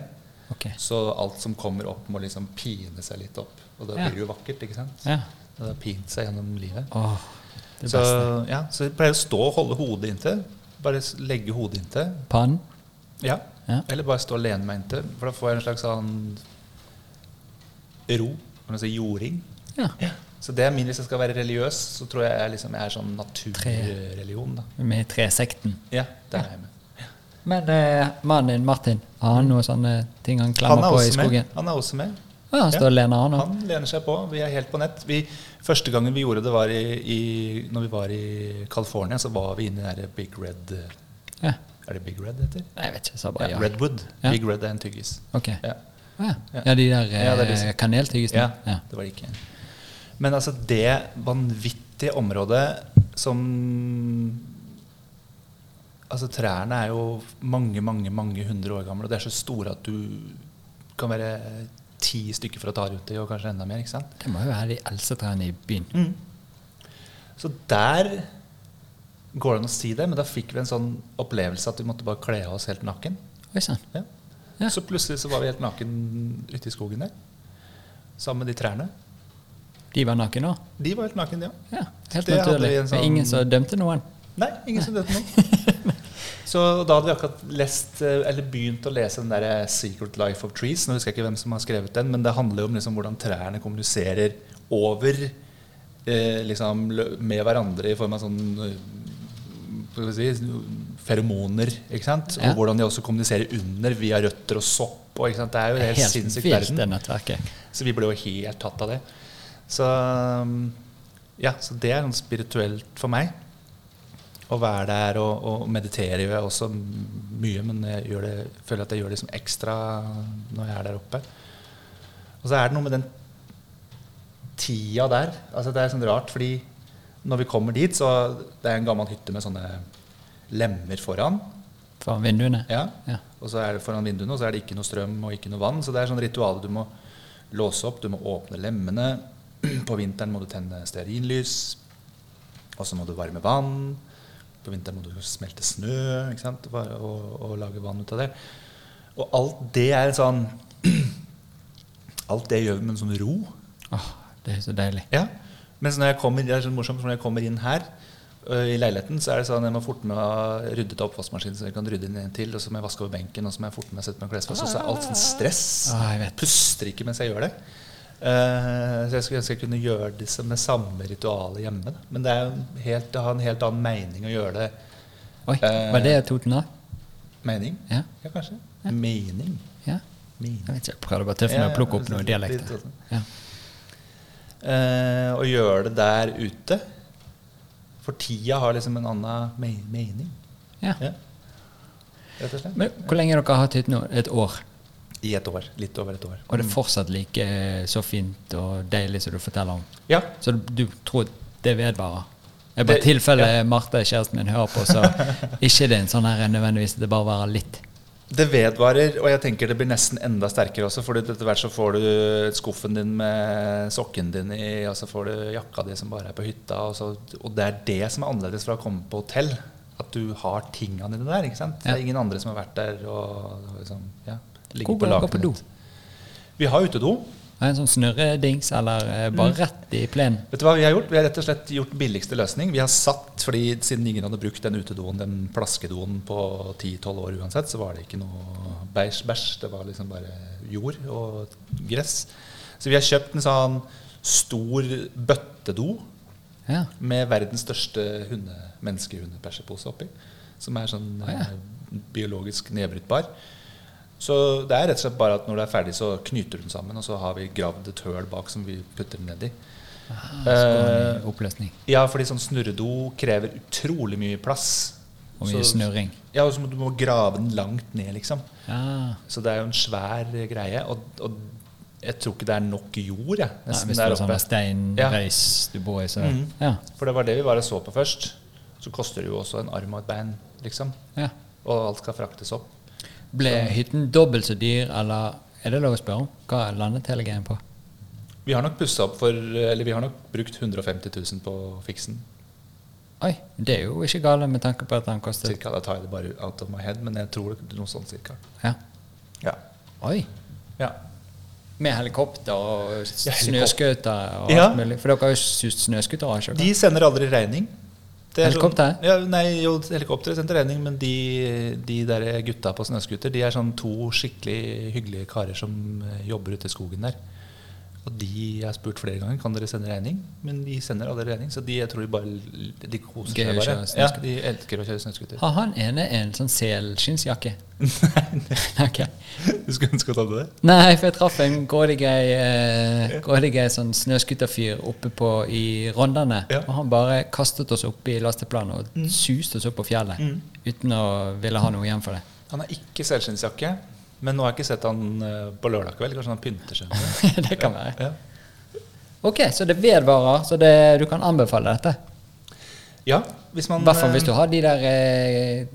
Okay. Så alt som kommer opp, må liksom pine seg litt opp. Og da Ja. blir det jo vakkert, ikke sant? Ja. Det har pint seg gjennom livet. Oh, Så, ja, så jeg pleier å stå og holde hodet inntil. Bare legge hodet inntil. Pannen? Ja. Ja. Eller bare stå og lene meg inntil. For da får jeg en slags sånn ro. Kan du si jording. Ja. Så det er min, hvis jeg skal være religiøs, så tror jeg jeg, liksom, jeg er sånn naturreligion. Med tresekten. Ja, der er jeg med. Men eh, mannen din, Martin, har han noen sånne ting han Han er på i skogen? med. Han er også med. Ja, han står og lener, han. Han lener seg på. Vi er helt på nett. Vi, første gangen vi gjorde det, var i, i Når vi var i California, så var vi inne i den Big Red eh, Ja. Er det Big Red det heter? Nei, jeg vet ikke. Jeg sa bare Ja. Redwood. Big Red er en tyggis. Okay. Ja. Ja. De der Ja, det er eh, kaneltyggisene? Ja, Ja. det var det ikke. Men altså det vanvittige området som Altså Trærne er jo mange, mange mange hundre år gamle, og de er så store at du kan være ti stykker for å ta rundt i, og kanskje enda mer. ikke sant? Det må jo være de eldste trærne i byen. Så der går det an å si det, men da fikk vi en sånn opplevelse at vi måtte bare kle av oss helt naken. Oi. Ja. Ja. Så plutselig så var vi helt naken ute i skogen der. Sammen med de trærne. De var nakne òg? De var helt naken, ja. Ja, helt Det naturlig. er ingen sånn- som dømte noen? Nei, ingen som dømte noen. Så da hadde vi akkurat lest, eh, eller begynt å lese den der eh, 'Secret Life of Trees'. Nå husker jeg ikke hvem som har skrevet den, men det handler jo om liksom hvordan trærne kommuniserer over eh, liksom, med hverandre i form av sånn eh, si, feromoner. ikke sant? Ja. Og hvordan de også kommuniserer under via røtter og sopp. Og? Det er jo helt, Helt sinnssyk verden. Så vi ble jo helt tatt av det. Så um, ja, så det er sånn spirituelt for meg. Å være der og, og meditere gjør jeg også mye, men jeg det, føler at jeg gjør det liksom ekstra når jeg er der oppe. Og så er det noe med den tida der. Altså Det er sånn rart, fordi når vi kommer dit, så det er en gammel hytte med sånne lemmer foran. Foran vinduene? Ja. Ja. Og så er det foran vinduene, og så er det ikke noe strøm og ikke noe vann. Så det er sånn ritual du må låse opp, du må åpne lemmene. På vinteren må du tenne stearinlys. Og så må du varme vann. På vinteren må du smelte snø sant? Og, og, lage vann ut av det. Og alt det er sånn Alt det gjør vi med en sånn ro. Åh, det er så deilig. Ja. Mens når jeg kommer, det er så morsomt, for når jeg kommer inn her i leiligheten, så er det sånn jeg må forte meg å rydde av oppvaskmaskinen, så jeg kan rydde inn en til, og så må jeg vaske over benken, og så må jeg forte meg å sette meg klesvask. Og så er alt sånn stress. Ah, jeg vet. Puster ikke mens jeg gjør det. Eh, så jeg skulle ønske jeg kunne gjøre disse med samme ritualet hjemme. Men det, er helt, det har en helt annen mening å gjøre det Oi, Eh, Var det Toten da? Mening? Ja. Ja, kanskje. Mening. ja. Mening. Jeg vet ikke, jeg prøvde bare å tøffe meg og plukke opp noen dialekter. Ja. Eh, å gjøre det der ute. For tida har liksom en annen me mening. Ja. Ja. Rett og slett. Men hvor lenge har dere hatt hytte nå? Et år? I et år. Litt over et år. Og det er fortsatt like eh, så fint og deilig som du forteller om? Ja. Så du tror det vedvarer? Jeg bare Det- tilfelle Marte, kjæresten min, hører på, så ikke det er en sånn her nødvendigvis det bare varer litt. Det vedvarer, og jeg tenker det blir nesten enda sterkere også. For etter hvert så får du skuffen din med sokken din i, og så får du jakka di som bare er på hytta. Og, så, og det er det som er annerledes fra å komme på hotell. At du har tinga dine der. ikke sant? Det er ingen andre som har vært der og liksom, ja, ligger Hvor på går dere på do? Vi har utedo. En sånn snurredings eller eh, bare rett i plenen? Vet du hva Vi har gjort? Vi har rett og slett gjort billigste løsning. Vi har satt, fordi Siden ingen hadde brukt den utedoen, den plaskedoen på 10-12 år uansett, så var det ikke noe bæsj. bæsj. Det var liksom bare jord og gress. Så vi har kjøpt en sånn stor bøttedo Ja. med verdens største hunde, menneskehundebæsjepose oppi. Som er sånn Å, ja. eh, biologisk nedbrytbar. Så det er rett og slett bare at når det er ferdig, så knyter du den sammen, og så har vi gravd et høl bak som vi putter den ned i. Ah, går oppløsning. Ja, fordi sånn snurredo krever utrolig mye plass. Og mye Så- snurring. Ja, og så må du må grave den langt ned, liksom. Ja. Så det er jo en svær greie. Og, og jeg tror ikke det er nok jord, jeg. Nei, hvis der sånn oppe. steinrøys du bor i, så Mhm. ja. For det var det vi bare så på først. Så koster det jo også en arm og et bein, liksom. ja. Og alt skal fraktes opp. Ble hytten dobbelt så dyr, eller er det lov å spørre om? Hva landet hele greien på? Vi har nok pussa opp for Eller vi har nok brukt 150 000 på fiksen. Oi, det er jo ikke gale med tanke på at den koster Cirka, Da tar jeg det bare out of my head, men jeg tror det er noe sånn cirka. Ja. Ja. Oi. ja. Med helikopter og snøscooter og Ja. alt mulig. For dere har jo snøscooter, De sender aldri regning. Er Helikopter? Sånn, ja, nei, jo, helikopteret sendte regning, men de, de der gutta på snøscooter De er sånn to skikkelig hyggelige karer som eh, jobber ute i skogen der. Og de jeg har spurt flere ganger kan dere sende regning, men de sender aldri regning. Så de, jeg tror de bare de koser seg bare. Ja, de elsker å kjøre snøscooter. Har han ene en sånn selskinnsjakke? Nei Du skulle ønske å ta det? Nei, for jeg traff en grådiggrei eh, sånn snøscooterfyr oppe på i Rondane. Ja. Og han bare kastet oss opp i lasteplanet og suste oss opp på fjellet. Mm. Uten å ville ha noe igjen for det. Han har ikke selskinnsjakke, men nå har jeg ikke sett han eh, på lørdag kveld. Kanskje han pynter seg det. kan være. Ja. Ok, så det vedvarer, så det, du kan anbefale dette. ja, hvis man I hvert fall eh, hvis du har de der eh,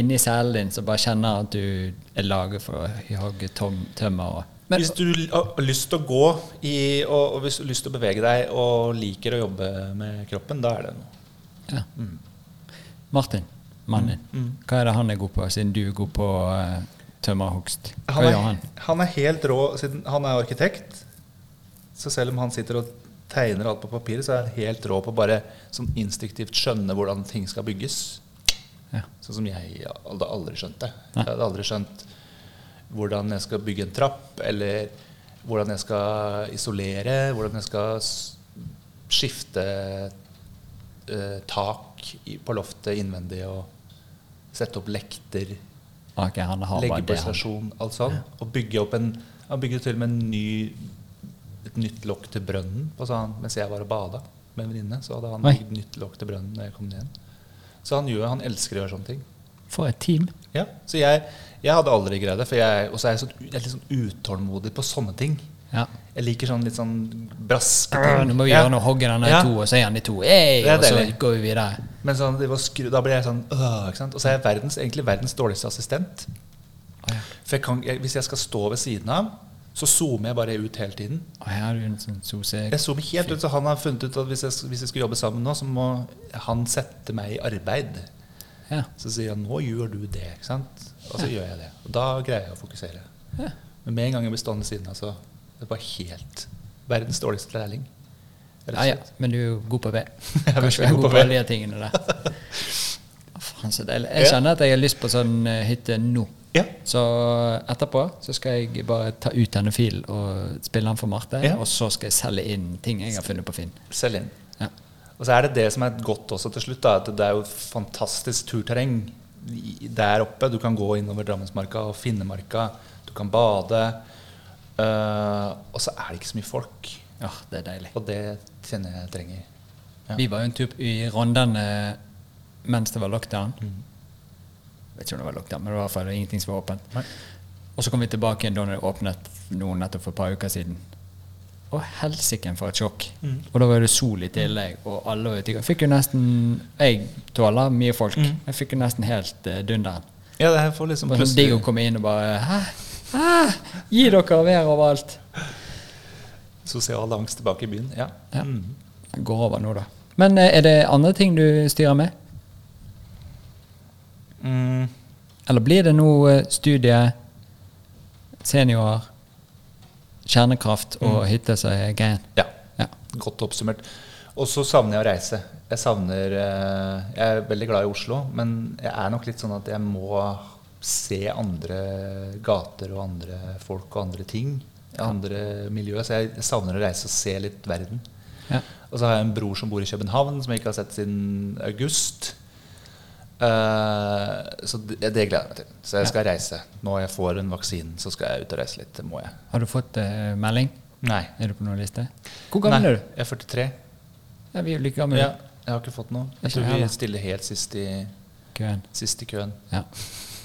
inni selen din som bare kjenner at du er laget for å hogge tømmer. Og, men, hvis du har lyst til å gå i, og, og hvis du har lyst til å bevege deg og liker å jobbe med kroppen, da er det noe. ja. Martin, mannen din, Mm. hva er det han er god på, siden du er god på uh, tømmerhogst? Hva Han er, gjør han? han er helt rå siden han er arkitekt. Så selv om han sitter og tegner alt på papiret, så er han helt rå på bare sånn instinktivt skjønne hvordan ting skal bygges. Ja. Sånn som jeg hadde aldri skjønt det. Nei. Jeg hadde aldri skjønt hvordan jeg skal bygge en trapp, eller hvordan jeg skal isolere, hvordan jeg skal skifte eh, tak på loftet innvendig og sette opp lekter, Ok, han har legge på stasjon, alt sånn. Og bygge opp en Han bygde til og med en ny, et nytt lokk til brønnen på, han, mens jeg var og bada med en venninne. Så hadde han Oi. bygd nytt lokk til brønnen når jeg kom ned. Så han, gjør, han elsker å gjøre sånne ting. For et team. Ja, så jeg, jeg hadde aldri greid det. Og så er jeg, sånn, jeg er litt sånn utålmodig på sånne ting. Ja. Jeg liker sånn litt sånn braske Øh, Nå må vi Ja. gjøre noe, hogge denne Ja. to, og så er han i to. Hey, og så går vi videre. Men sånn, det var skru, da blir jeg sånn øh, ikke sant? Og så er jeg verdens, egentlig verdens dårligste assistent. Ja. For jeg kan, jeg, hvis jeg skal stå ved siden av, så zoomer jeg bare ut hele tiden. Her er du en sånn. Jeg zoomer helt ut, så Han har funnet ut at hvis jeg, hvis jeg skal jobbe sammen nå, så må han sette meg i arbeid. Ja. Så sier han 'nå gjør du det', ikke sant? Og så gjør jeg det. Og da greier jeg å fokusere. Ja. Men med en gang jeg blir stående ved siden av, så det bare helt verdens dårligste lærling. Ja, ja, men du er jo god på ved. Kanskje du er god på på alle de tingene der. Faen, så deilig. Jeg kjenner at jeg har lyst på sånn eh, hytte nå. Ja. Så etterpå så skal jeg bare ta ut denne filen og spille den for Marte. Ja. Og så skal jeg selge inn ting jeg har funnet på Finn. Selge inn. Ja. Og så er det det som er godt også til slutt, da, at det er jo fantastisk turterreng der oppe. Du kan gå innover Drammensmarka og Finnemarka. Du kan bade. Eh, og så er det ikke så mye folk. Ja, det er deilig. Og det kjenner jeg trenger. Ja. Vi var jo en tur i Rondane mens det var lockdown. vet ikke om det var lockdown, men det var i hvert fall ingenting som var åpent. Nei. Og så kom vi tilbake igjen da det åpnet nå nettopp for et par uker siden. Og helsike for et sjokk. Mm. Og da var det sol i tillegg, og alle var ute. Jeg fikk jo nesten Jeg tåler mye folk. Mm. Jeg fikk jo nesten helt uh, dunderen. Ja, det her får liksom plutselig digg å komme inn og bare Hæ? Hæ? Gi dere vær overalt. sosial angst tilbake i byen. Ja. Ja. Mm. Det går over nå, da. Men eh, er det andre ting du styrer med? Mm. Eller blir det nå eh, studie, seniorer, kjernekraft og hytte som er greien? Ja. Ja. Godt oppsummert. Og så savner jeg å reise. Jeg savner eh, Jeg er veldig glad i Oslo, men jeg er nok litt sånn at jeg må se andre gater og andre folk og andre ting. Andre miljø. Så jeg savner å reise og se litt verden. Ja. Og så har jeg en bror som bor i København, som jeg ikke har sett siden august. Uh, så det, det gleder jeg meg til. Så jeg skal reise. Når jeg får en vaksine, så skal jeg ut og reise litt. Det må jeg. Har du fått uh, melding? Nei. Er du på noen liste? Hvor gammel Nei, er du? Jeg er 43. Ja, vi er like gamle. Ja, jeg har ikke fått noe. Jeg tror vi stiller helt sist i, Køen. sist i køen. Ja.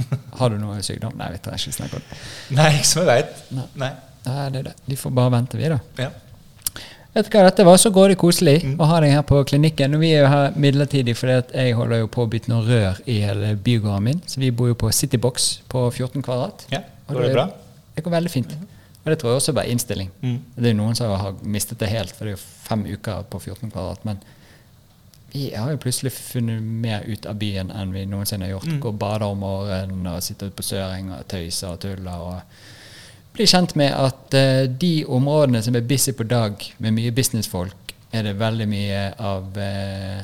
Har du noe sykdom? Nei, vi trenger ikke snakke om det. Nei, ikke som jeg veit. Nei. Nei. Nei, det er det. De får bare vente, vi, da. Ja. Vet du hva, Dette var så går det koselig å ha deg her på klinikken. Vi er jo her midlertidig fordi at jeg holder jo på å bytte noen rør i hele bygården min. Så vi bor jo på Citybox på 14 kvadrat. ja. Går det bra? Det går veldig fint. Og det tror jeg også er bare innstilling. Mm. Det er jo noen som har mistet det helt, for det er jo fem uker på 14 kvadrat. Men vi har jo plutselig funnet mer ut av byen enn vi noensinne har gjort. Mm. Gå og bade om morgenen og sitte ute på Søring og tøyse og tulle. og bli kjent med at uh, de områdene som er busy på dag med mye businessfolk, er det veldig mye av uh,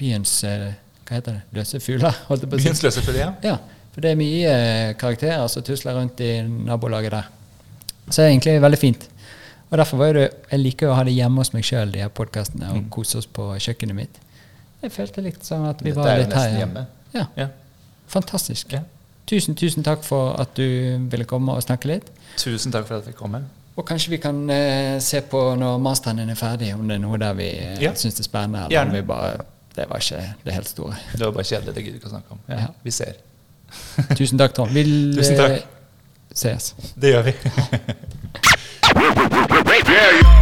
byens uh, Hva heter det? Løse fugler? jeg. Byens løse fugler, ja. Ja, for det er mye karakterer som tusler rundt i nabolaget der. Så det er egentlig veldig fint. Og derfor var det, Jeg liker å ha det hjemme hos meg sjøl, de her podkastene, og Mm. kose oss på kjøkkenet mitt. Jeg følte litt sånn at vi Dette var er jo litt her. nesten hjemme. Ja, Ja. fantastisk. Ja. Tusen, tusen takk for at du ville komme og snakke litt. Tusen takk for at jeg fikk komme. Og kanskje vi kan eh, se på når masteren din er ferdig, om det er noe der vi eh, Ja. syns det er spennende, eller Gjerne. om vi bare Det var ikke det helt store. Det var bare kjedelig. Det gidder vi ikke å snakke om. Ja. Vi ser. Tusen takk, Trond. Vi Tusen takk. eh, ses. Det gjør vi.